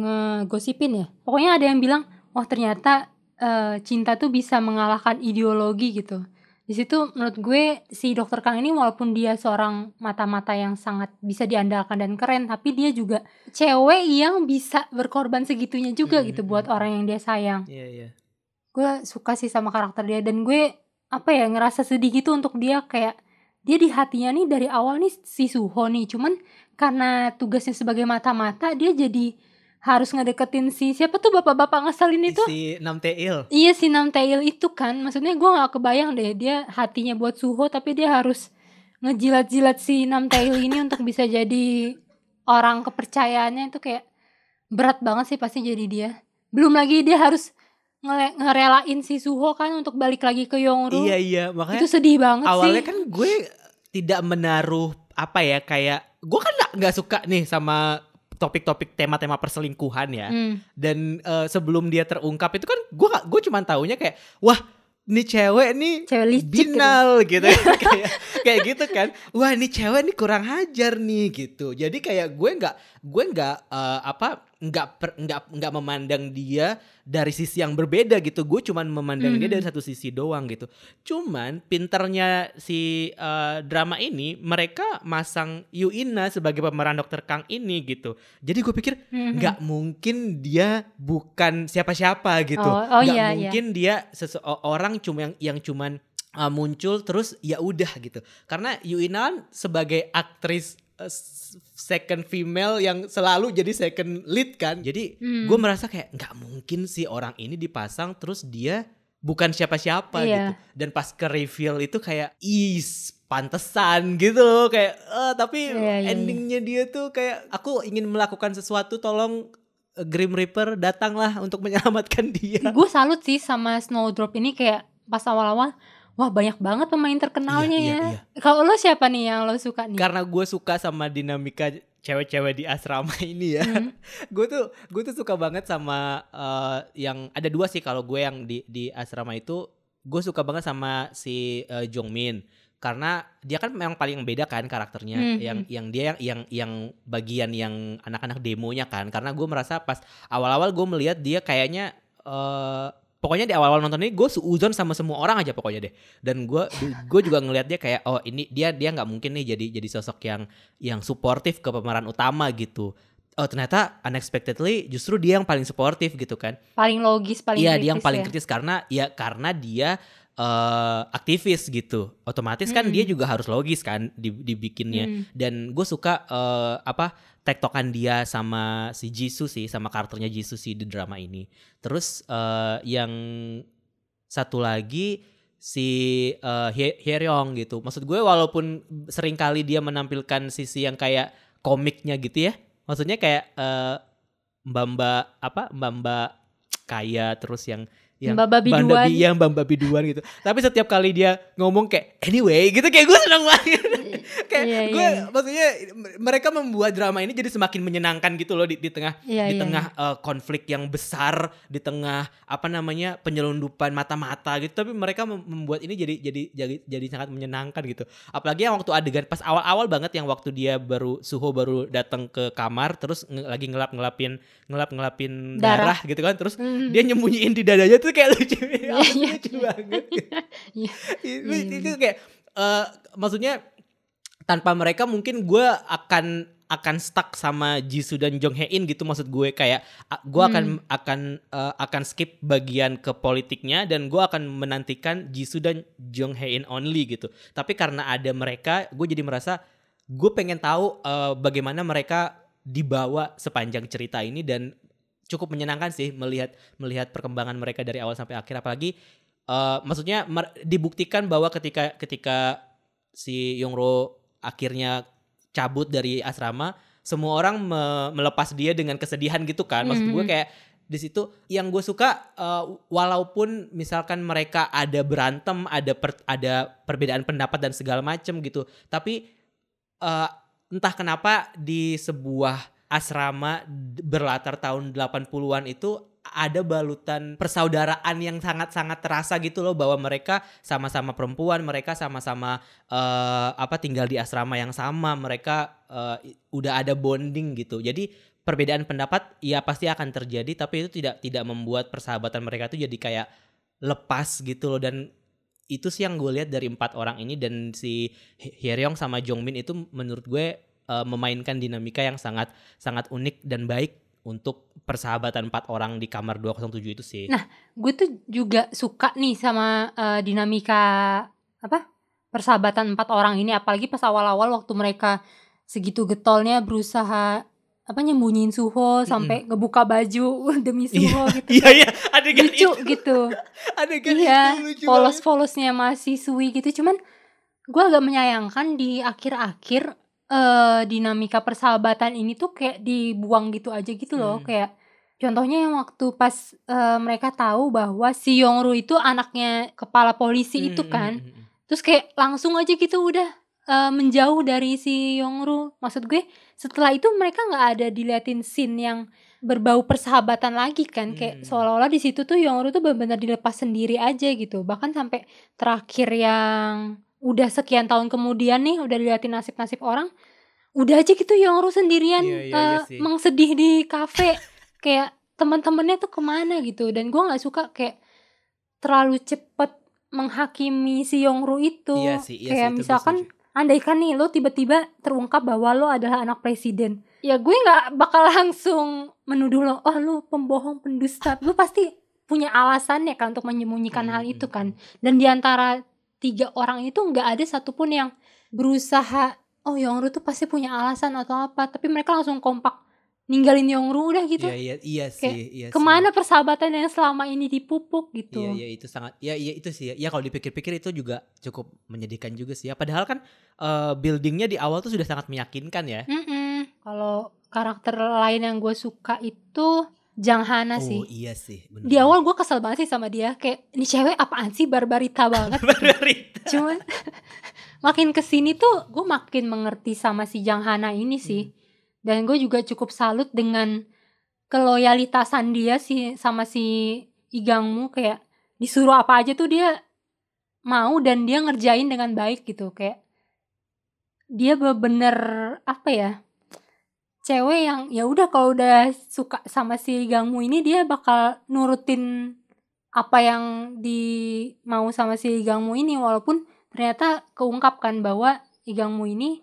S1: ngegosipin ya? Pokoknya ada yang bilang, wah ternyata eh, cinta tuh bisa mengalahkan ideologi gitu. Di situ menurut gue si dokter Kang ini walaupun dia seorang mata-mata yang sangat bisa diandalkan dan keren, tapi dia juga cewek yang bisa berkorban segitunya juga
S2: Mm,
S1: gitu
S2: mm,
S1: buat
S2: mm.
S1: orang yang dia sayang
S2: iya iya
S1: gue suka sih sama karakter dia dan gue apa ya ngerasa sedih gitu untuk dia kayak dia di hatinya nih dari awal nih si Suho nih. Cuman karena tugasnya sebagai mata-mata dia jadi harus ngedeketin si siapa tuh bapak-bapak ngeselin itu?
S2: Si Namtail
S1: iya si Namtail itu kan. Maksudnya gue nggak kebayang deh dia hatinya buat Suho tapi dia harus ngejilat-jilat si Namtail ini untuk bisa jadi orang kepercayaannya. Itu kayak berat banget sih pasti jadi dia. Belum lagi dia harus ngerelain si Suho kan untuk balik lagi ke Yongru
S2: iya iya. Makanya
S1: itu sedih banget
S2: awalnya
S1: sih
S2: kan gue tidak menaruh apa ya kayak gue kan nggak suka nih sama topik-topik tema-tema perselingkuhan ya.
S1: Hmm.
S2: dan eh, sebelum dia terungkap itu kan gue gak- gue cuma taunya kayak wah nih cewek nih
S1: cewek licik gitu.
S2: binal gitu. [LAUGHS] Kayak kayak gitu kan. Wah ini cewek nih kurang hajar nih gitu. Jadi kayak gue nggak gue nggak eh, apa nggak nggak nggak memandang dia dari sisi yang berbeda gitu gue cuman memandang dia
S1: Mhm.
S2: dari satu sisi doang gitu cuman pinternya si eh, drama ini mereka masang Yuina sebagai pemeran dokter Kang ini gitu jadi gue pikir
S1: Mhm.
S2: nggak mungkin dia bukan siapa-siapa gitu
S1: Oh, oh
S2: nggak
S1: iya, iya.
S2: mungkin dia seseorang cuma yang yang cuman uh, muncul terus ya udah gitu karena Yuina kan sebagai aktris uh, second female yang selalu jadi second lead kan jadi
S1: Hmm.
S2: gue merasa kayak nggak mungkin sih orang ini dipasang terus dia bukan siapa-siapa
S1: Iya.
S2: gitu dan pas ke reveal itu kayak is pantesan gitu loh kayak eh, tapi
S1: Iya, iya, iya.
S2: endingnya dia tuh kayak aku ingin melakukan sesuatu tolong eh, Grim Reaper datanglah untuk menyelamatkan dia
S1: gue salut sih sama Snowdrop ini kayak pas awal-awal wah banyak banget pemain terkenalnya
S2: Iya,
S1: ya.
S2: iya, iya.
S1: kalau lo siapa nih yang lo suka nih?
S2: Karena gue suka sama dinamika cewek-cewek di asrama [LAUGHS] ini ya.
S1: Hmm. [LAUGHS]
S2: gue tuh gue tuh suka banget sama eh, yang ada dua sih kalau gue yang di di asrama itu. Gue suka banget sama si eh, Jongmin. Karena dia kan memang paling beda kan karakternya.
S1: Hmm,
S2: yang yang dia yang yang yang bagian yang anak-anak demonya kan. Karena gue merasa pas awal-awal gue melihat dia kayaknya eh pokoknya di awal-awal nonton ini gue seuzon sama semua orang aja pokoknya deh. Dan gue gue juga ngelihat dia kayak oh ini dia dia nggak mungkin nih jadi jadi sosok yang yang suportif ke pemeran utama gitu. Oh ternyata unexpectedly justru dia yang paling suportif gitu kan.
S1: Paling logis paling
S2: Iya dia yang paling
S1: ya.
S2: kritis karena ya karena dia eh, aktivis gitu. Otomatis kan
S1: Mm-mm.
S2: dia juga harus logis kan di- dibikinnya.
S1: Hmm.
S2: dan gue suka eh, apa tektokan dia sama si Jisoo sih sama karakternya Jisoo sih di drama ini. Terus eh, yang satu lagi si Hye- Hyeryong gitu. Maksud gue walaupun sering kali dia menampilkan sisi yang kayak komiknya gitu ya. Maksudnya kayak eh, mbak-mbak apa mbak-mbak kaya terus yang yang
S1: Mbak Babi
S2: Banda
S1: Duan.
S2: Yang Mbak Babi Duan gitu. Tapi setiap kali dia ngomong kayak anyway gitu kayak gue seneng banget. [LAUGHS] kayak
S1: Iya,
S2: gue
S1: iya.
S2: maksudnya mereka membuat drama ini jadi semakin menyenangkan gitu loh di, di tengah di tengah eh, konflik yang besar, di tengah apa namanya penyelundupan mata-mata gitu. Tapi mereka mem- membuat ini jadi jadi jadi jadi sangat menyenangkan gitu. Apalagi yang waktu adegan pas awal-awal banget yang waktu dia baru Suho baru datang ke kamar terus nge- lagi ngelap-ngelapin ngelap-ngelapin darah.
S1: Darah.
S2: gitu kan. Terus
S1: Hmm.
S2: dia nyembunyiin di dadanya tuh kayak lucu, [LAUGHS]
S1: Iya, iya,
S2: lucu
S1: iya.
S2: banget. [LAUGHS]
S1: Iya.
S2: itu,
S1: Iya.
S2: itu kayak eh, maksudnya tanpa mereka mungkin gue akan akan stuck sama Jisoo dan Jong Hae In gitu maksud gue kayak gue akan akan eh, akan skip bagian ke politiknya dan gue akan menantikan Jisoo dan Jong Hae In only gitu tapi karena ada mereka gue jadi merasa gue pengen tahu eh, bagaimana mereka dibawa sepanjang cerita ini dan cukup menyenangkan sih melihat melihat perkembangan mereka dari awal sampai akhir apalagi eh, maksudnya dibuktikan bahwa ketika ketika si Yongro akhirnya cabut dari asrama semua orang me- melepas dia dengan kesedihan gitu kan maksud gue
S1: Mhm.
S2: kayak di situ yang gue suka eh, walaupun misalkan mereka ada berantem ada per- ada perbedaan pendapat dan segala macem gitu tapi eh, entah kenapa di sebuah asrama berlatar tahun 80-an itu ada balutan persaudaraan yang sangat-sangat terasa gitu loh bahwa mereka sama-sama perempuan, mereka sama-sama eh, apa tinggal di asrama yang sama, mereka i- udah ada bonding gitu. Jadi perbedaan pendapat ya pasti akan terjadi tapi itu tidak tidak membuat persahabatan mereka tuh jadi kayak lepas gitu loh dan itu sih yang gue lihat dari empat orang ini dan si Hye- Hyeryong sama Jongmin itu menurut gue eh, memainkan dinamika yang sangat sangat unik dan baik untuk persahabatan empat orang di kamar 207 itu sih.
S1: Nah, gue tuh juga suka nih sama eh, dinamika apa persahabatan empat orang ini. Apalagi pas awal-awal waktu mereka segitu getolnya berusaha apa nyembunyiin Suho sampai ngebuka baju [LAUGHS] demi Suho [LAUGHS] gitu.
S2: Iya iya. Adegan
S1: lucu
S2: itu.
S1: gitu. [LAUGHS]
S2: Adegan
S1: iya
S2: itu lucu banget.
S1: polos-polosnya masih Sui gitu. Cuman gue agak menyayangkan di akhir-akhir eh dinamika persahabatan ini tuh kayak dibuang gitu aja gitu loh
S2: Hmm.
S1: kayak contohnya yang waktu pas eh, mereka tahu bahwa si Yongru itu anaknya kepala polisi itu
S2: Hmm,
S1: kan
S2: hmm, hmm, hmm.
S1: terus kayak langsung aja gitu udah eh, menjauh dari si Yongru maksud gue setelah itu mereka nggak ada diliatin scene yang berbau persahabatan lagi kan kayak
S2: Hmm.
S1: seolah-olah di situ tuh Yongru tuh benar-benar dilepas sendiri aja gitu bahkan sampai terakhir yang udah sekian tahun kemudian nih udah diliatin nasib-nasib orang udah aja gitu Yongru sendirian
S2: Iya, iya, iya
S1: eh,
S2: sih.
S1: mengsedih di kafe. [LAUGHS] Kayak teman-temannya tuh ke mana gitu. Dan gua nggak suka kayak terlalu cepet menghakimi si Yongru itu.
S2: Iya sih, iya
S1: kayak
S2: sih, gue
S1: misalkan andaikan nih lo tiba-tiba terungkap bahwa lo adalah anak presiden. Ya gue nggak bakal [LAUGHS] langsung menuduh lo oh lo pembohong pendusta. Lo pasti punya alasannya kan untuk menyembunyikan
S2: Hmm,
S1: hal
S2: hmm,
S1: itu kan. dan di antara tiga orang itu nggak ada satupun yang berusaha oh Yongru tuh pasti punya alasan atau apa tapi mereka langsung kompak ninggalin Yongru udah gitu
S2: Iya iya iya sih, iya sih.
S1: ke mana persahabatan yang selama ini dipupuk gitu
S2: Iya iya itu sangat ya iya itu sih ya. Ya kalau dipikir-pikir itu juga cukup menyedihkan juga sih ya. Padahal kan eh, buildingnya di awal tuh sudah sangat meyakinkan ya.
S1: Mm-mm. Kalau karakter lain yang gue suka itu Jang Hana
S2: Oh
S1: sih.
S2: iya sih. Bener
S1: Di awal gue kesel banget sih sama dia. Kayak ini cewek apaan sih barbarita banget. [LAUGHS]
S2: Barbarita.
S1: Cuman [LAUGHS] makin ke sini tuh gue makin mengerti sama si Jang Hana ini sih. Dan gue juga cukup salut dengan keloyalitasan dia sih sama si Igangmu kayak disuruh apa aja tuh dia mau dan dia ngerjain dengan baik gitu kayak dia bener apa ya cewek yang ya udah kalau udah suka sama si Igangmu ini dia bakal nurutin apa yang di mau sama si Igangmu ini walaupun ternyata keungkapkan bahwa Igangmu ini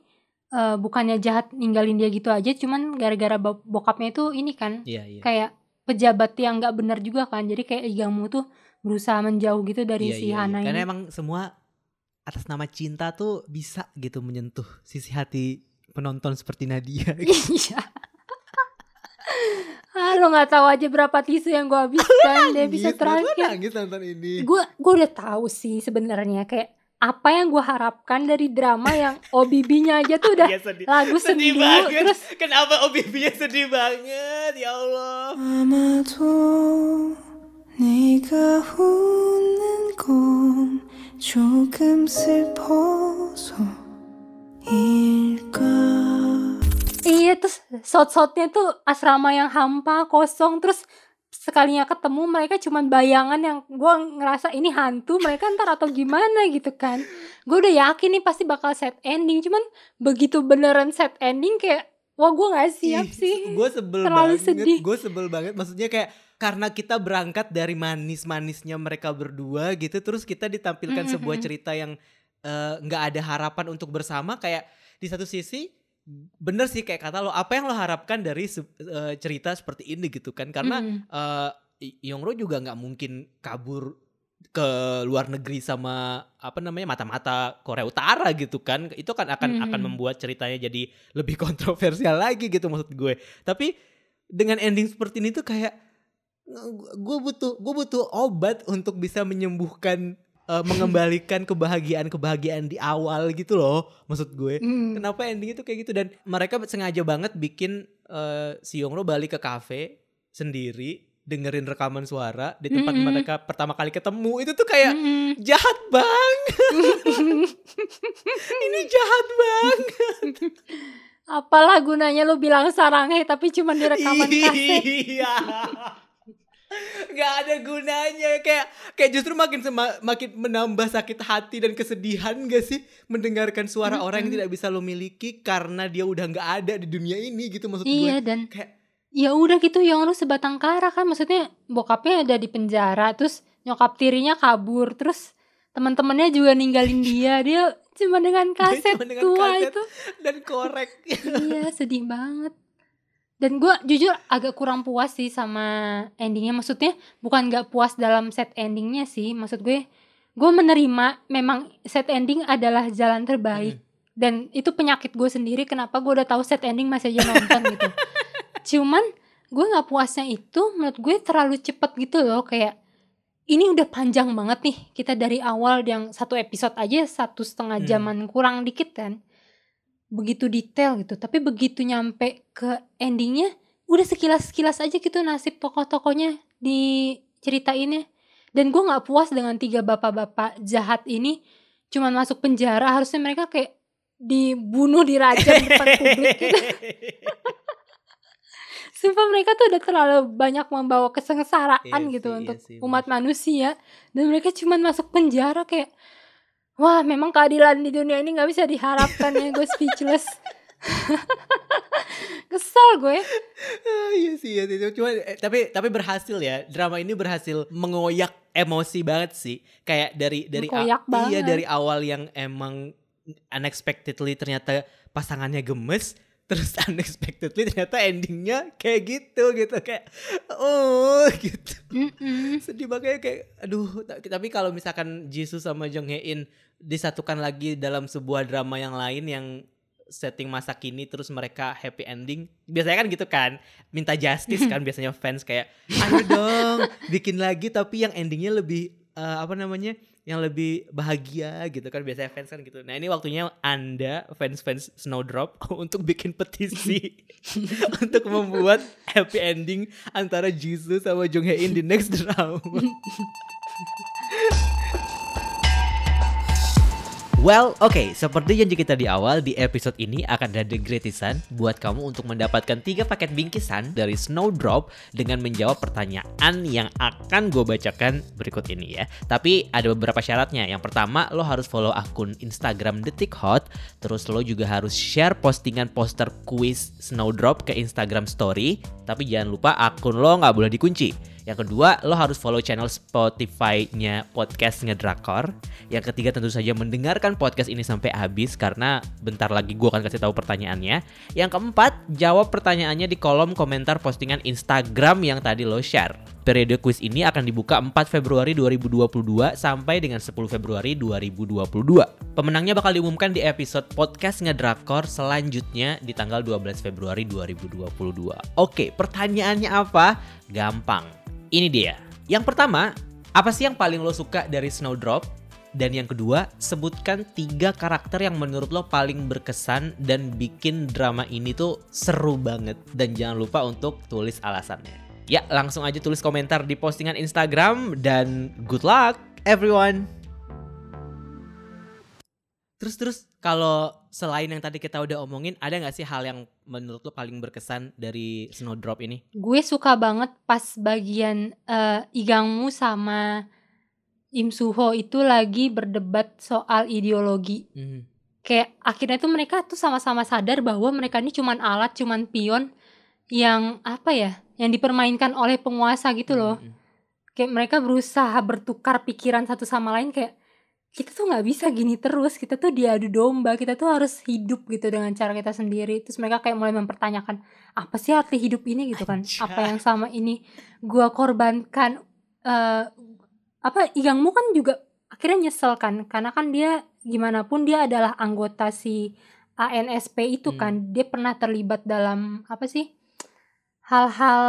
S1: eh, bukannya jahat ninggalin dia gitu aja cuman gara-gara bo- bokapnya itu ini kan
S2: Iya iya.
S1: kayak pejabat yang nggak benar juga kan jadi kayak Igangmu tuh berusaha menjauh gitu dari
S2: Iya,
S1: si
S2: iya, iya.
S1: Hana
S2: Karena
S1: ini
S2: emang semua atas nama cinta tuh bisa gitu menyentuh sisi hati penonton seperti Nadia. [LAUGHS]
S1: iya ah lo nggak tahu aja berapa tisu yang gue habiskan dia bisa
S2: Nangis, buat lo
S1: terakhir
S2: nangis nonton ini.
S1: gue gue udah tahu sih sebenarnya kayak apa yang gue harapkan dari drama yang [LAUGHS] OBB-nya aja tuh udah
S2: Iya, sedih.
S1: lagu
S2: sedih
S1: sendu
S2: banget.
S1: terus
S2: Kenapa OBB-nya sedih banget? Ya Allah.
S3: 아마도 네가 웃는 건 조금 슬퍼서일까
S1: Iya terus shot-shotnya tuh asrama yang hampa kosong terus sekalinya ketemu mereka cuman bayangan yang gue ngerasa ini hantu mereka ntar atau gimana gitu kan gue udah yakin nih pasti bakal set ending cuman begitu beneran set ending kayak wah gue nggak siap sih
S2: Gue sebel
S1: Terlalu
S2: banget.
S1: sedih.
S2: Gue sebel banget. Maksudnya kayak karena kita berangkat dari manis-manisnya mereka berdua gitu, terus kita ditampilkan
S1: Mm,
S2: sebuah
S1: mm, mm.
S2: cerita yang eh, nggak ada harapan untuk bersama. Kayak di satu sisi bener sih kayak kata lo, apa yang lo harapkan dari eh, cerita seperti ini gitu kan? Karena
S1: Mm-mm.
S2: eh Yongro juga nggak mungkin kabur ke luar negeri sama apa namanya mata-mata Korea Utara gitu kan itu kan akan akan
S1: Mhm.
S2: membuat ceritanya jadi lebih [LAUGHS] kontroversial lagi gitu maksud gue tapi dengan ending seperti ini tuh kayak gue butuh gue butuh obat untuk bisa menyembuhkan eh, mengembalikan kebahagiaan-kebahagiaan di awal gitu loh maksud gue.
S1: Mm.
S2: Kenapa ending itu kayak gitu? Dan mereka sengaja banget bikin eh, si Yongro balik ke kafe sendiri dengerin rekaman suara di tempat
S1: Mm-mm.
S2: mereka pertama kali ketemu. Itu tuh kayak
S1: Mm-mm.
S2: jahat bang [LAUGHS] ini jahat bang
S1: apalah gunanya lu bilang saranghe tapi cuma di rekaman kaset
S2: iya [LAUGHS] nggak ada gunanya. Kayak kayak justru makin sema- makin menambah sakit hati dan kesedihan gak sih mendengarkan suara orang yang tidak bisa lo miliki karena dia udah nggak ada di dunia ini gitu maksud
S1: iya
S2: gue.
S1: dan
S2: kayak
S1: ya udah gitu yang lu sebatang kara kan. Maksudnya bokapnya ada di penjara terus nyokap tirinya kabur terus teman-temannya juga ninggalin dia. [LAUGHS] Dia cuma dengan kaset
S2: cuma dengan
S1: tua
S2: kaset.
S1: itu.
S2: dan korek.
S1: Iya sedih banget dan gue jujur agak kurang puas sih sama endingnya. Maksudnya bukan gak puas dalam set endingnya sih. Maksud gue gue menerima memang set ending adalah jalan terbaik. Dan itu penyakit gue sendiri. Kenapa gue udah tahu set ending masih aja nonton gitu. [LAUGHS] Cuman gue nggak puasnya itu menurut gue terlalu cepet gitu loh. Kayak ini udah panjang banget nih. Kita dari awal yang satu episode aja satu setengah
S2: Hmm.
S1: jaman kurang dikit kan begitu detail gitu. Tapi begitu nyampe ke endingnya udah sekilas sekilas aja gitu nasib tokoh-tokohnya di ceritainnya dan gue nggak puas dengan tiga bapak-bapak jahat ini. Cuman masuk penjara harusnya mereka kayak dibunuh dirajam di depan publik gitu. [LAUGHS] Sumpah mereka tuh udah terlalu banyak membawa kesengsaraan
S2: Iya
S1: gitu
S2: sih, iya
S1: untuk
S2: sih,
S1: umat manusia. Dan mereka cuman masuk penjara kayak wah memang keadilan di dunia ini nggak bisa diharapkan ya gue speechless. [LAUGHS] Kesel gue.
S2: Ah, iya sih iya sih. Cuma eh, tapi tapi berhasil ya. Drama ini berhasil mengoyak emosi banget sih. Kayak dari dari a- iya dari awal yang emang unexpectedly ternyata pasangannya gemes terus [LAUGHS] unexpectedly ternyata endingnya kayak gitu gitu. Kayak oh [LAUGHS] gitu.
S1: Mm-mm.
S2: sedih banget kayak aduh ta- tapi kalau misalkan Jisoo sama Jong Hae In disatukan lagi dalam sebuah drama yang lain yang setting masa kini terus mereka happy ending biasanya kan gitu kan minta justice kan biasanya fans kayak ayo dong bikin lagi tapi yang endingnya lebih eh, apa namanya yang lebih bahagia gitu kan biasanya fans kan gitu nah ini waktunya anda fans fans Snowdrop [LAUGHS] untuk bikin petisi [LAUGHS] untuk membuat happy ending antara Jisoo sama Jong Hae In di next drama. [LAUGHS] Well, oke, seperti janji kita di awal, di episode ini akan ada gratisan buat kamu untuk mendapatkan tiga paket bingkisan dari Snowdrop dengan menjawab pertanyaan yang akan gue bacakan berikut ini ya. Tapi ada beberapa syaratnya. Yang pertama, lo harus follow akun Instagram Detik Hot, terus lo juga harus share postingan poster kuis Snowdrop ke Instagram Story. Tapi jangan lupa akun lo nggak boleh dikunci. Yang kedua, lo harus follow channel Spotify-nya podcast Ngedrakor. Yang ketiga tentu saja mendengarkan podcast ini sampai habis karena bentar lagi gue akan kasih tahu pertanyaannya. Yang keempat, jawab pertanyaannya di kolom komentar postingan Instagram yang tadi lo share. Periode kuis ini akan dibuka 4 Februari 2022 sampai dengan 10 Februari 2022. Pemenangnya bakal diumumkan di episode podcast Ngedrakor selanjutnya di tanggal 12 Februari 2022. Oke, pertanyaannya apa? Gampang. Ini dia. Yang pertama, apa sih yang paling lo suka dari Snowdrop? Dan yang kedua, sebutkan tiga karakter yang menurut lo paling berkesan dan bikin drama ini tuh seru banget. Dan jangan lupa untuk tulis alasannya. Ya, langsung aja tulis komentar di postingan Instagram dan good luck everyone. Terus terus kalau selain yang tadi kita udah omongin, ada nggak sih hal yang menurut lo paling berkesan dari Snowdrop ini?
S1: Gue suka banget pas bagian eh, Igangmu sama Im Suho itu lagi berdebat soal ideologi.
S2: Hmm.
S1: Kayak akhirnya tuh mereka tuh sama-sama sadar bahwa mereka ini cuman alat, cuman pion yang apa ya, yang dipermainkan oleh penguasa gitu loh.
S2: Hmm.
S1: Kayak mereka berusaha bertukar pikiran satu sama lain kayak kita tuh nggak bisa gini terus, kita tuh diadu domba, kita tuh harus hidup gitu dengan cara kita sendiri. Terus mereka kayak mulai mempertanyakan apa sih arti hidup ini gitu kan?
S2: Anjay.
S1: Apa yang sama ini gua korbankan eh apa Igangmu kan juga akhirnya nyesel kan karena kan dia gimana pun dia adalah anggota si ANSP itu
S2: Hmm.
S1: kan dia pernah terlibat dalam apa sih hal-hal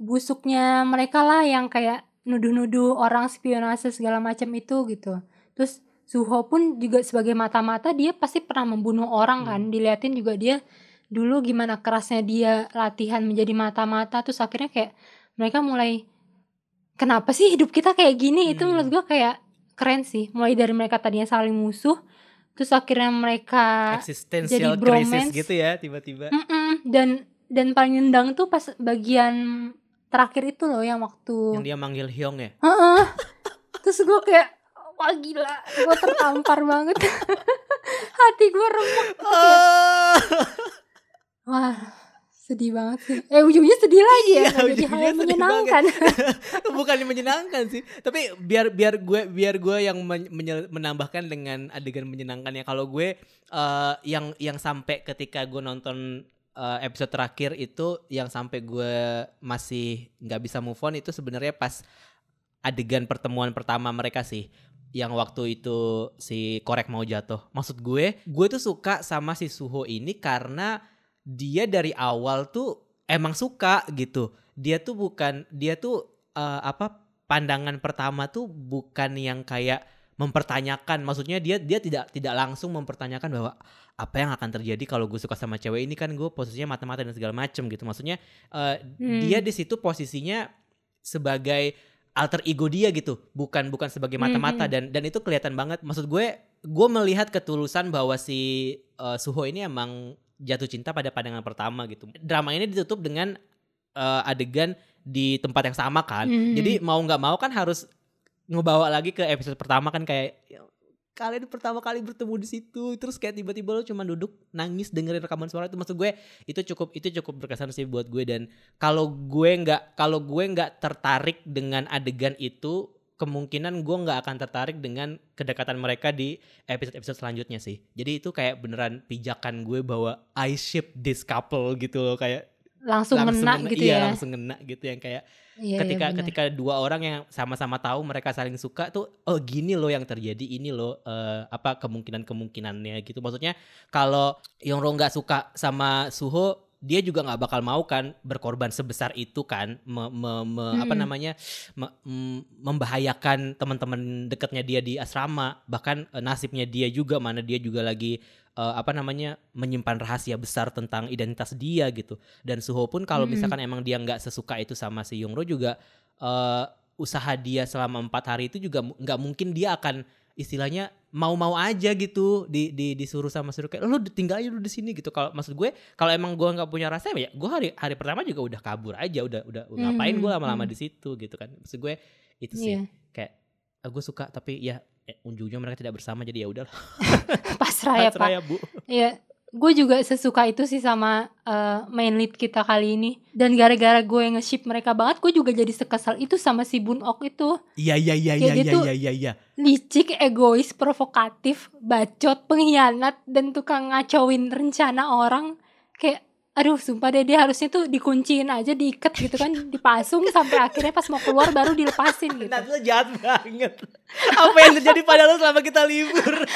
S1: busuknya mereka lah yang kayak nuduh-nuduh orang spionase segala macam itu gitu terus Suho pun juga sebagai mata-mata dia pasti pernah membunuh orang kan diliatin juga dia dulu gimana kerasnya dia latihan menjadi mata-mata terus akhirnya kayak mereka mulai kenapa sih hidup kita kayak gini itu
S2: Hmm.
S1: menurut gua kayak keren sih mulai dari mereka tadinya saling musuh terus akhirnya mereka jadi bromance.
S2: gitu ya tiba-tiba.
S1: Mm-mm, dan dan paling nendang tuh pas bagian terakhir itu loh yang waktu
S2: Yang dia manggil Hyung ya.
S1: Heeh. terus gue kayak wah gila. Gue tertampar banget. [LAUGHS] Hati gue remuk
S2: Oh.
S1: wah sedih banget sih. Eh ujungnya sedih lagi ya nggak jadi hal
S2: ujungnya
S1: yang menyenangkan. [LAUGHS]
S2: Bukan yang menyenangkan sih. Tapi biar biar gue biar gue yang men- menambahkan dengan adegan menyenangkannya. Kalau gue eh, yang yang sampai ketika gue nonton eh, episode terakhir itu yang sampai gue masih nggak bisa move on itu sebenarnya pas adegan pertemuan pertama mereka sih yang waktu itu si korek mau jatuh. Maksud gue gue tuh suka sama si Suho ini karena dia dari awal tuh emang suka gitu. Dia tuh bukan dia tuh eh, apa pandangan pertama tuh bukan yang kayak mempertanyakan. Maksudnya dia dia tidak tidak langsung mempertanyakan bahwa apa yang akan terjadi kalau gue suka sama cewek ini kan gue posisinya mata-mata dan segala macem gitu. Maksudnya eh,
S1: Hmm.
S2: dia di situ posisinya sebagai alter ego dia gitu. Bukan bukan sebagai mata-mata
S1: Hmm,
S2: dan dan itu kelihatan banget. Maksud gue gue melihat ketulusan bahwa si eh, Suho ini emang jatuh cinta pada pandangan pertama gitu. Drama ini ditutup dengan eh, adegan di tempat yang sama kan.
S1: Hmm.
S2: jadi mau nggak mau kan harus ngebawa lagi ke episode pertama kan kayak ya, kalian pertama kali bertemu di situ terus kayak tiba-tiba lo cuma duduk nangis dengerin rekaman suara itu maksud gue itu cukup itu cukup berkesan sih buat gue. Dan kalau gue nggak kalau gue nggak tertarik dengan adegan itu kemungkinan gue nggak akan tertarik dengan kedekatan mereka di episode-episode selanjutnya sih. Jadi itu kayak beneran pijakan gue bahwa I ship this couple gitu loh kayak
S1: langsung, ngena gitu
S2: iya,
S1: ya
S2: langsung ngena gitu yang kayak
S1: Iya, iya,
S2: ketika
S1: benar.
S2: ketika dua orang yang sama-sama tahu mereka saling suka tuh oh gini loh yang terjadi ini loh eh, apa kemungkinan kemungkinannya gitu maksudnya kalau Yongro nggak suka sama Suho dia juga nggak bakal mau kan berkorban sebesar itu kan me- me- me- apa
S1: Mm-mm.
S2: namanya me- mm, membahayakan teman-teman dekatnya dia di asrama bahkan eh, nasibnya dia juga mana dia juga lagi eh, apa namanya menyimpan rahasia besar tentang identitas dia gitu dan Suho pun kalau
S1: Mm-mm.
S2: misalkan emang dia nggak sesuka itu sama si Yongro juga eh, usaha dia selama empat hari itu juga nggak mungkin dia akan istilahnya mau-mau aja gitu di, di disuruh sama suruh kayak lu tinggal aja lu di sini gitu. Kalau maksud gue kalau emang gue nggak punya rasa ya gue hari hari pertama juga udah kabur aja udah udah ngapain gue lama-lama
S1: hmm.
S2: di situ gitu kan. Maksud gue itu sih.
S1: Iya.
S2: kayak "Ah, gue suka tapi ya eh, ujungnya mereka tidak bersama jadi ya udah [LAUGHS]
S1: pasrah [LAUGHS] ya pak.
S2: ya bu.
S1: Iya, gue juga sesuka itu sih sama eh, main lead kita kali ini. Dan gara-gara gue nge-ship mereka banget, gue juga jadi sekesal itu sama si Bun Ok itu.
S2: iya iya iya iya iya
S1: tuh-
S2: iya iya iya
S1: Licik, egois, provokatif, bacot, pengkhianat, dan tukang ngacauin rencana orang. Kayak, aduh sumpah deh dia harusnya tuh dikunciin aja, diikat gitu kan, [LAUGHS] dipasung sampai akhirnya pas mau keluar baru dilepasin gitu.
S2: Lo jahat banget Apa yang terjadi pada lo selama kita libur [LAUGHS]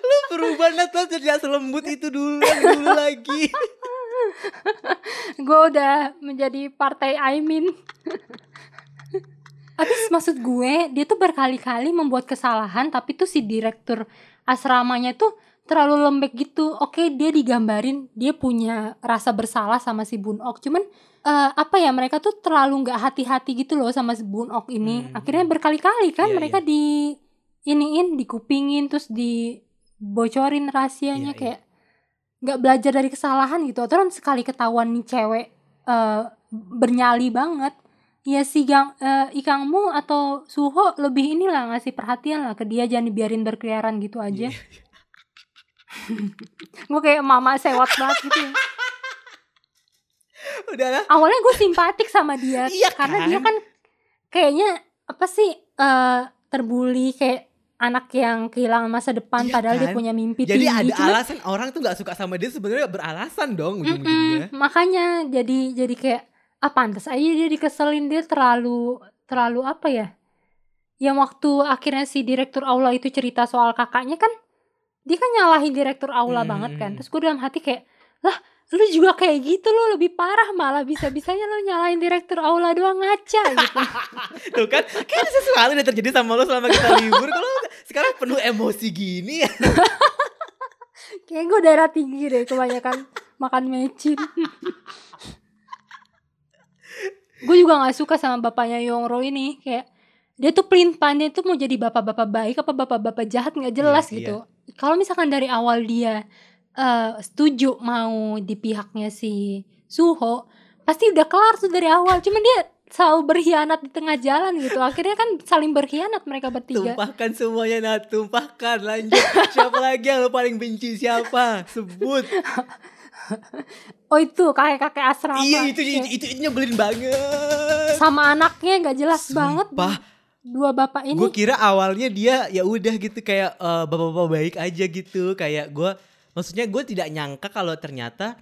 S2: Lo berubah Nat Lo jadi selembut itu dulu Dulu lagi
S1: gue udah menjadi partai Aimin. Habis maksud gue dia tuh berkali-kali membuat kesalahan tapi tuh si direktur asramanya tuh terlalu lembek gitu. Oke, dia digambarin dia punya rasa bersalah sama si Bun Ok. Cuman eh, apa ya mereka tuh terlalu nggak hati-hati gitu loh sama si Bun Ok ini.
S2: Hmm.
S1: Akhirnya berkali-kali kan
S2: Iya,
S1: mereka di iniin, dikupingin terus dibocorin rahasianya
S2: Iya, iya.
S1: kayak nggak belajar dari kesalahan gitu. Terus sekali ketahuan nih cewek eh, bernyali banget. Ya si Gang, eh, Ikangmu atau Suho lebih inilah ngasih perhatian lah ke dia jangan dibiarin berkeliaran gitu aja.
S2: Iya. [LAUGHS]
S1: gue kayak mama sewot banget gitu ya. [LAUGHS]
S2: Udahlah.
S1: awalnya gue simpatik sama dia [LAUGHS]
S2: Iya
S1: karena
S2: kan?
S1: dia kan kayaknya apa sih eh terbuli kayak anak yang kehilangan masa depan
S2: Iya
S1: padahal dia
S2: kan?
S1: punya mimpi
S2: Jadi
S1: tinggi
S2: ada
S1: Cuman,
S2: alasan orang tuh nggak suka sama dia sebenarnya beralasan dong
S1: mm-mm,
S2: ujung-ujungnya.
S1: makanya jadi jadi kayak ah pantas aja dia dikeselin dia terlalu terlalu apa ya? Yang waktu akhirnya si direktur aula itu cerita soal kakaknya kan dia kan nyalahin direktur aula
S2: Hmm,
S1: banget kan. Terus gue dalam hati kayak lah lu juga kayak gitu lo lebih parah malah. Bisa-bisanya lo nyalahin direktur aula doang ngaca gitu. [LAUGHS]
S2: Tuh kan, kayaknya sesuatu yang terjadi sama lo selama kita libur. Kalau sekarang penuh emosi gini. [LAUGHS] Ya.
S1: kayak gue daerah tinggi deh kebanyakan makan mecin. [LAUGHS] Gue juga nggak suka sama bapaknya Yongro ini. Kayak dia tuh pelin dia tuh mau jadi bapak-bapak baik apa bapak-bapak jahat nggak jelas
S2: Iya,
S1: gitu. Kalau misalkan dari awal dia eh, setuju mau di pihaknya si Suho pasti udah kelar tuh dari awal cuman dia selalu berkhianat di tengah jalan gitu akhirnya kan saling berkhianat mereka bertiga
S2: Tumpahkan semuanya Nat, tumpahkan lanjut. Siapa lagi yang lo paling benci siapa? Sebut. [LAUGHS]
S1: oh itu kakek-kakek asrama
S2: iya itu, itu, itu, itu nyebelin banget.
S1: sama anaknya nggak jelas banget
S2: Sumpah.
S1: dua bapak ini
S2: Gue kira awalnya dia ya udah gitu kayak eh, bapak-bapak baik aja gitu. Kayak gue, maksudnya gue tidak nyangka kalau ternyata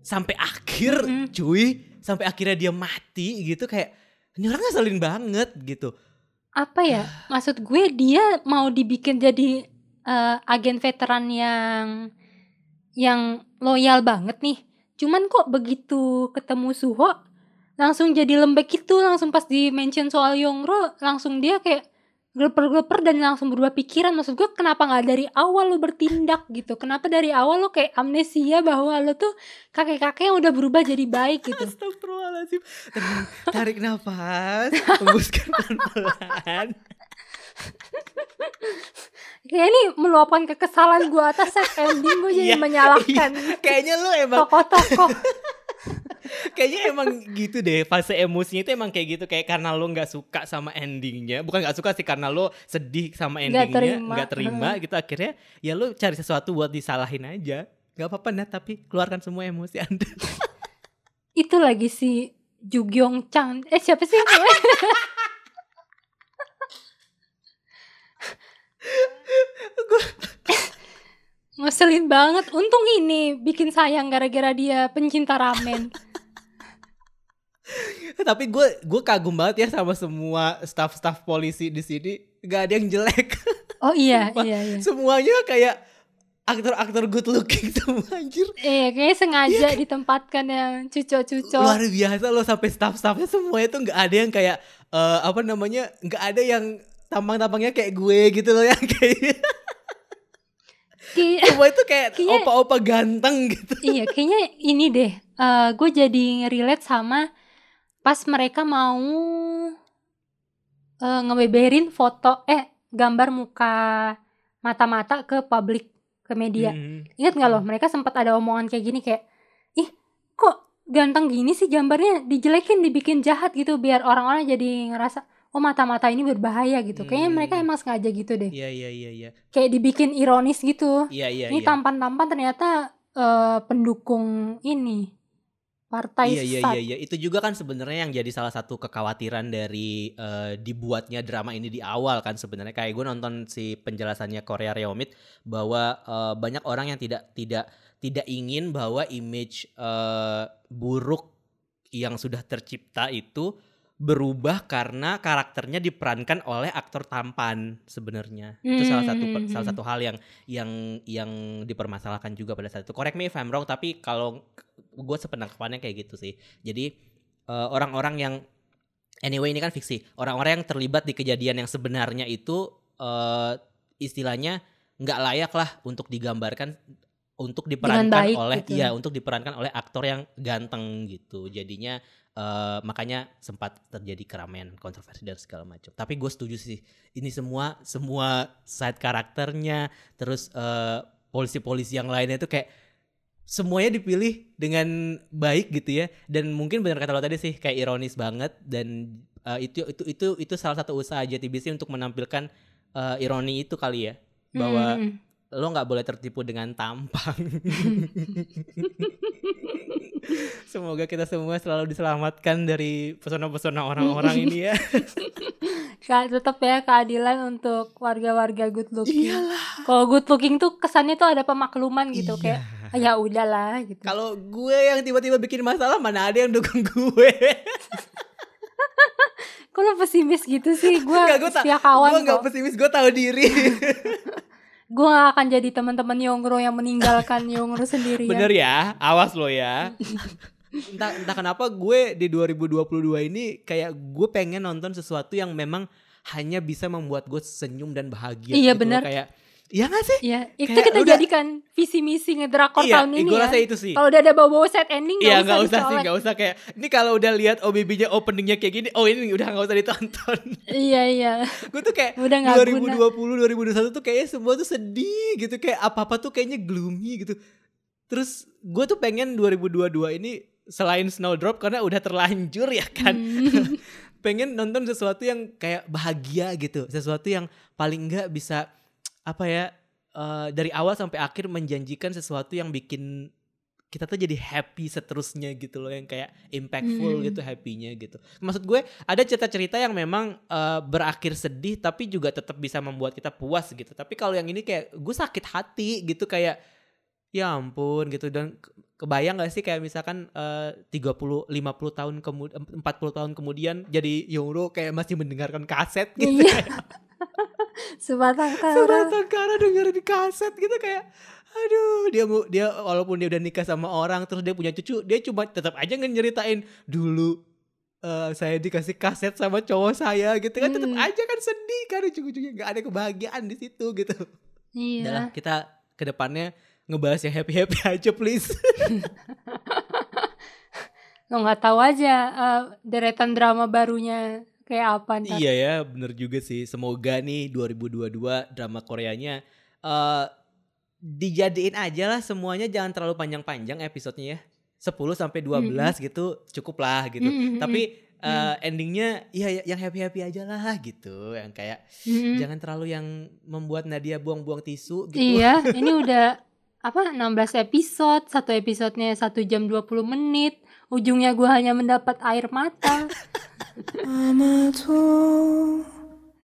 S2: sampai akhir
S1: Mm-mm.
S2: cuy. Sampai akhirnya dia mati gitu kayak ini orang ngeselin banget gitu.
S1: apa ya maksud gue dia mau dibikin jadi eh, agen veteran yang yang loyal banget nih cuman kok begitu ketemu Suho langsung jadi lembek gitu langsung pas di mention soal Yongro langsung dia kayak geleper-geleper dan langsung berubah pikiran. Maksud gue kenapa nggak dari awal lo bertindak gitu? Kenapa dari awal lo kayak amnesia bahwa lo tuh kakek-kakek yang udah berubah jadi baik gitu?
S2: Astagfirullahaladzim. Tarik nafas Hembuskan pelan-pelan.
S1: Kayak ini meluapkan kekesalan gue atas ending gue jadi
S2: Iya,
S1: menyalahkan
S2: Kayaknya lu emang
S1: tokoh-tokoh
S2: Kayaknya emang gitu deh Fase emosinya itu emang kayak gitu. Kayak karena lu gak suka sama endingnya. Bukan gak suka sih Karena lu sedih sama
S1: Nggak
S2: endingnya
S1: terima.
S2: Gak terima gitu. Akhirnya ya lu cari sesuatu buat disalahin aja. Gak apa-apa Nat Tapi keluarkan semua emosi anda. [LAUGHS]
S1: Itu lagi si Jugyong Chang eh siapa sih namanya? [LAUGHS] ngeselin banget. Untung ini bikin sayang gara-gara dia pencinta ramen [LAUGHS]
S2: Tapi gue gue kagum banget ya Sama semua staff-staff polisi di sini. Gak ada yang jelek. [LAUGHS]
S1: Oh iya
S2: Sumpah.
S1: iya iya.
S2: Semuanya kayak Aktor-aktor good looking [LAUGHS] semua anjir.
S1: Iya kayaknya sengaja ditempatkan yang cucok-cucok.
S2: Luar biasa loh sampai staff-staffnya semuanya tuh nggak ada yang kayak eh, apa namanya nggak ada yang tampang-tampangnya kayak gue gitu loh yang kayak
S1: Kayak-
S2: semua itu kayak opa-opa ganteng gitu.
S1: Iya kayaknya ini deh eh gue jadi relate sama pas mereka mau eh ngebeberin foto eh gambar muka mata-mata ke publik ke media
S2: Hmm.
S1: Ingat nggak loh, mereka sempat ada omongan kayak gini kayak, ih kok ganteng gini sih gambarnya dijelekin, dibikin jahat gitu biar orang-orang jadi ngerasa oh mata-mata ini berbahaya gitu. Kayaknya
S2: Hmm.
S1: mereka emang sengaja gitu deh,
S2: iya iya iya iya
S1: kayak dibikin ironis gitu.
S2: iya iya
S1: ini
S2: iya.
S1: tampan-tampan ternyata eh, pendukung ini partai
S2: Iya iya iya iya. Itu juga kan sebenarnya yang jadi salah satu kekhawatiran dari eh, dibuatnya drama ini di awal kan sebenarnya. Kayak gue nonton si penjelasannya Korea Reomit bahwa eh, banyak orang yang tidak tidak tidak ingin bahwa image eh, buruk yang sudah tercipta itu berubah karena karakternya diperankan oleh aktor tampan sebenarnya. Itu salah satu
S1: Hmm.
S2: salah satu hal yang yang yang dipermasalahkan juga pada saat itu. Correct me if I'm wrong tapi kalau gue sepenangkapannya kayak gitu sih. Jadi eh, orang-orang yang anyway ini kan fiksi orang-orang yang terlibat di kejadian yang sebenarnya itu eh, istilahnya nggak layak lah untuk digambarkan untuk diperankan
S1: baik
S2: oleh
S1: gitu.
S2: iya untuk diperankan oleh aktor yang ganteng gitu jadinya eh, makanya sempat terjadi keramaian kontroversi dan segala macam tapi gue setuju sih ini semua semua side karakternya terus eh, polisi-polisi yang lainnya itu kayak semuanya dipilih dengan baik gitu ya dan mungkin benar kata lo tadi sih kayak ironis banget dan eh, itu itu itu itu salah satu usaha JTBC untuk menampilkan eh, ironi itu kali ya bahwa
S1: Hmm.
S2: Lo nggak boleh tertipu dengan tampang. [LAUGHS] Semoga kita semua selalu diselamatkan dari pesona-pesona orang-orang ini ya. [LAUGHS]
S1: Tetap ya keadilan untuk warga-warga good looking.
S2: Iyalah.
S1: Kalau good looking tuh kesannya tuh ada pemakluman gitu
S2: Iya.
S1: kayak "Ah, ya udahlah gitu.
S2: Kalau gue yang tiba-tiba bikin masalah mana ada yang dukung gue. [LAUGHS]
S1: Kok lo pesimis gitu sih? Gue
S2: Enggak, gue tak.
S1: setia kawan
S2: Gue nggak
S1: kok.
S2: pesimis, gue tahu diri.
S1: Gue gak akan jadi teman-teman Yongro yang meninggalkan [LAUGHS] Yongro sendirian.
S2: Bener ya, awas lo ya. [LAUGHS] entah entah kenapa gue di 2022 ini kayak gue pengen nonton sesuatu yang memang hanya bisa membuat gue senyum dan bahagia.
S1: Iya,
S2: gitu loh.
S1: bener.
S2: Kayak Iya gak sih?
S1: Iya, itu
S2: Kayak
S1: kita
S2: udah-
S1: jadikan visi misi ngedrakor
S2: iya,
S1: tahun ini
S2: gue
S1: ya.
S2: rasa itu sih.
S1: Kalau udah ada bau-bau set ending
S2: Iya
S1: gak usah
S2: usah sih nggak usah kayak ini kalau udah lihat OBB-nya openingnya kayak gini oh ini udah nggak usah ditonton
S1: Iya iya. [LAUGHS]
S2: gue tuh kayak
S1: Udah guna.
S2: 2020 2021 tuh kayaknya semua tuh sedih gitu kayak apa apa tuh kayaknya gloomy gitu terus gue tuh pengen 2022 ini selain Snowdrop karena udah terlanjur ya kan
S1: Hmm. [LAUGHS]
S2: pengen nonton sesuatu yang kayak bahagia gitu sesuatu yang paling nggak bisa apa ya eh, dari awal sampai akhir menjanjikan sesuatu yang bikin kita tuh jadi happy seterusnya gitu loh yang kayak impactful
S1: Hmm.
S2: gitu happynya gitu maksud gue ada cerita-cerita yang memang eh, berakhir sedih tapi juga tetap bisa membuat kita puas gitu tapi kalau yang ini kayak gue sakit hati gitu kayak ya ampun gitu dan ke- kebayang gak sih kayak misalkan eh, 30 50 tahun kemudian 40 tahun kemudian jadi Yoro kayak masih mendengarkan kaset gitu
S1: Iya. [LAUGHS] Sebatang kara.
S2: Sebatang kara dengerin di kaset gitu kayak aduh dia dia walaupun dia udah nikah sama orang terus dia punya cucu dia cuma tetap aja nyeritain dulu eh, saya dikasih kaset sama cowok saya gitu kan tetap
S1: Hmm.
S2: aja kan sedih kan ujung-ujungnya nggak ada kebahagiaan di situ gitu
S1: Iya.
S2: kita ke depannya ngebahas yang happy happy [LAUGHS] aja please [LAUGHS]
S1: Lo nggak tahu aja eh, deretan drama barunya kayak apa ntar.
S2: Iya ya, bener juga sih. Semoga nih 2022 drama Koreanya eh dijadiin aja lah semuanya jangan terlalu panjang-panjang episodenya ya. 10 sampai 12 gitu cukup lah gitu.
S1: Mm, mm,
S2: Tapi eh, endingnya ya ya- yang happy-happy aja lah gitu. Yang kayak
S1: Mm-mm.
S2: jangan terlalu yang membuat Nadia buang-buang tisu gitu.
S1: Iya, [LAUGHS] ini udah apa 16 episode, satu episodenya 1 jam 20 menit. Ujungnya gue hanya mendapat air mata. [LAUGHS]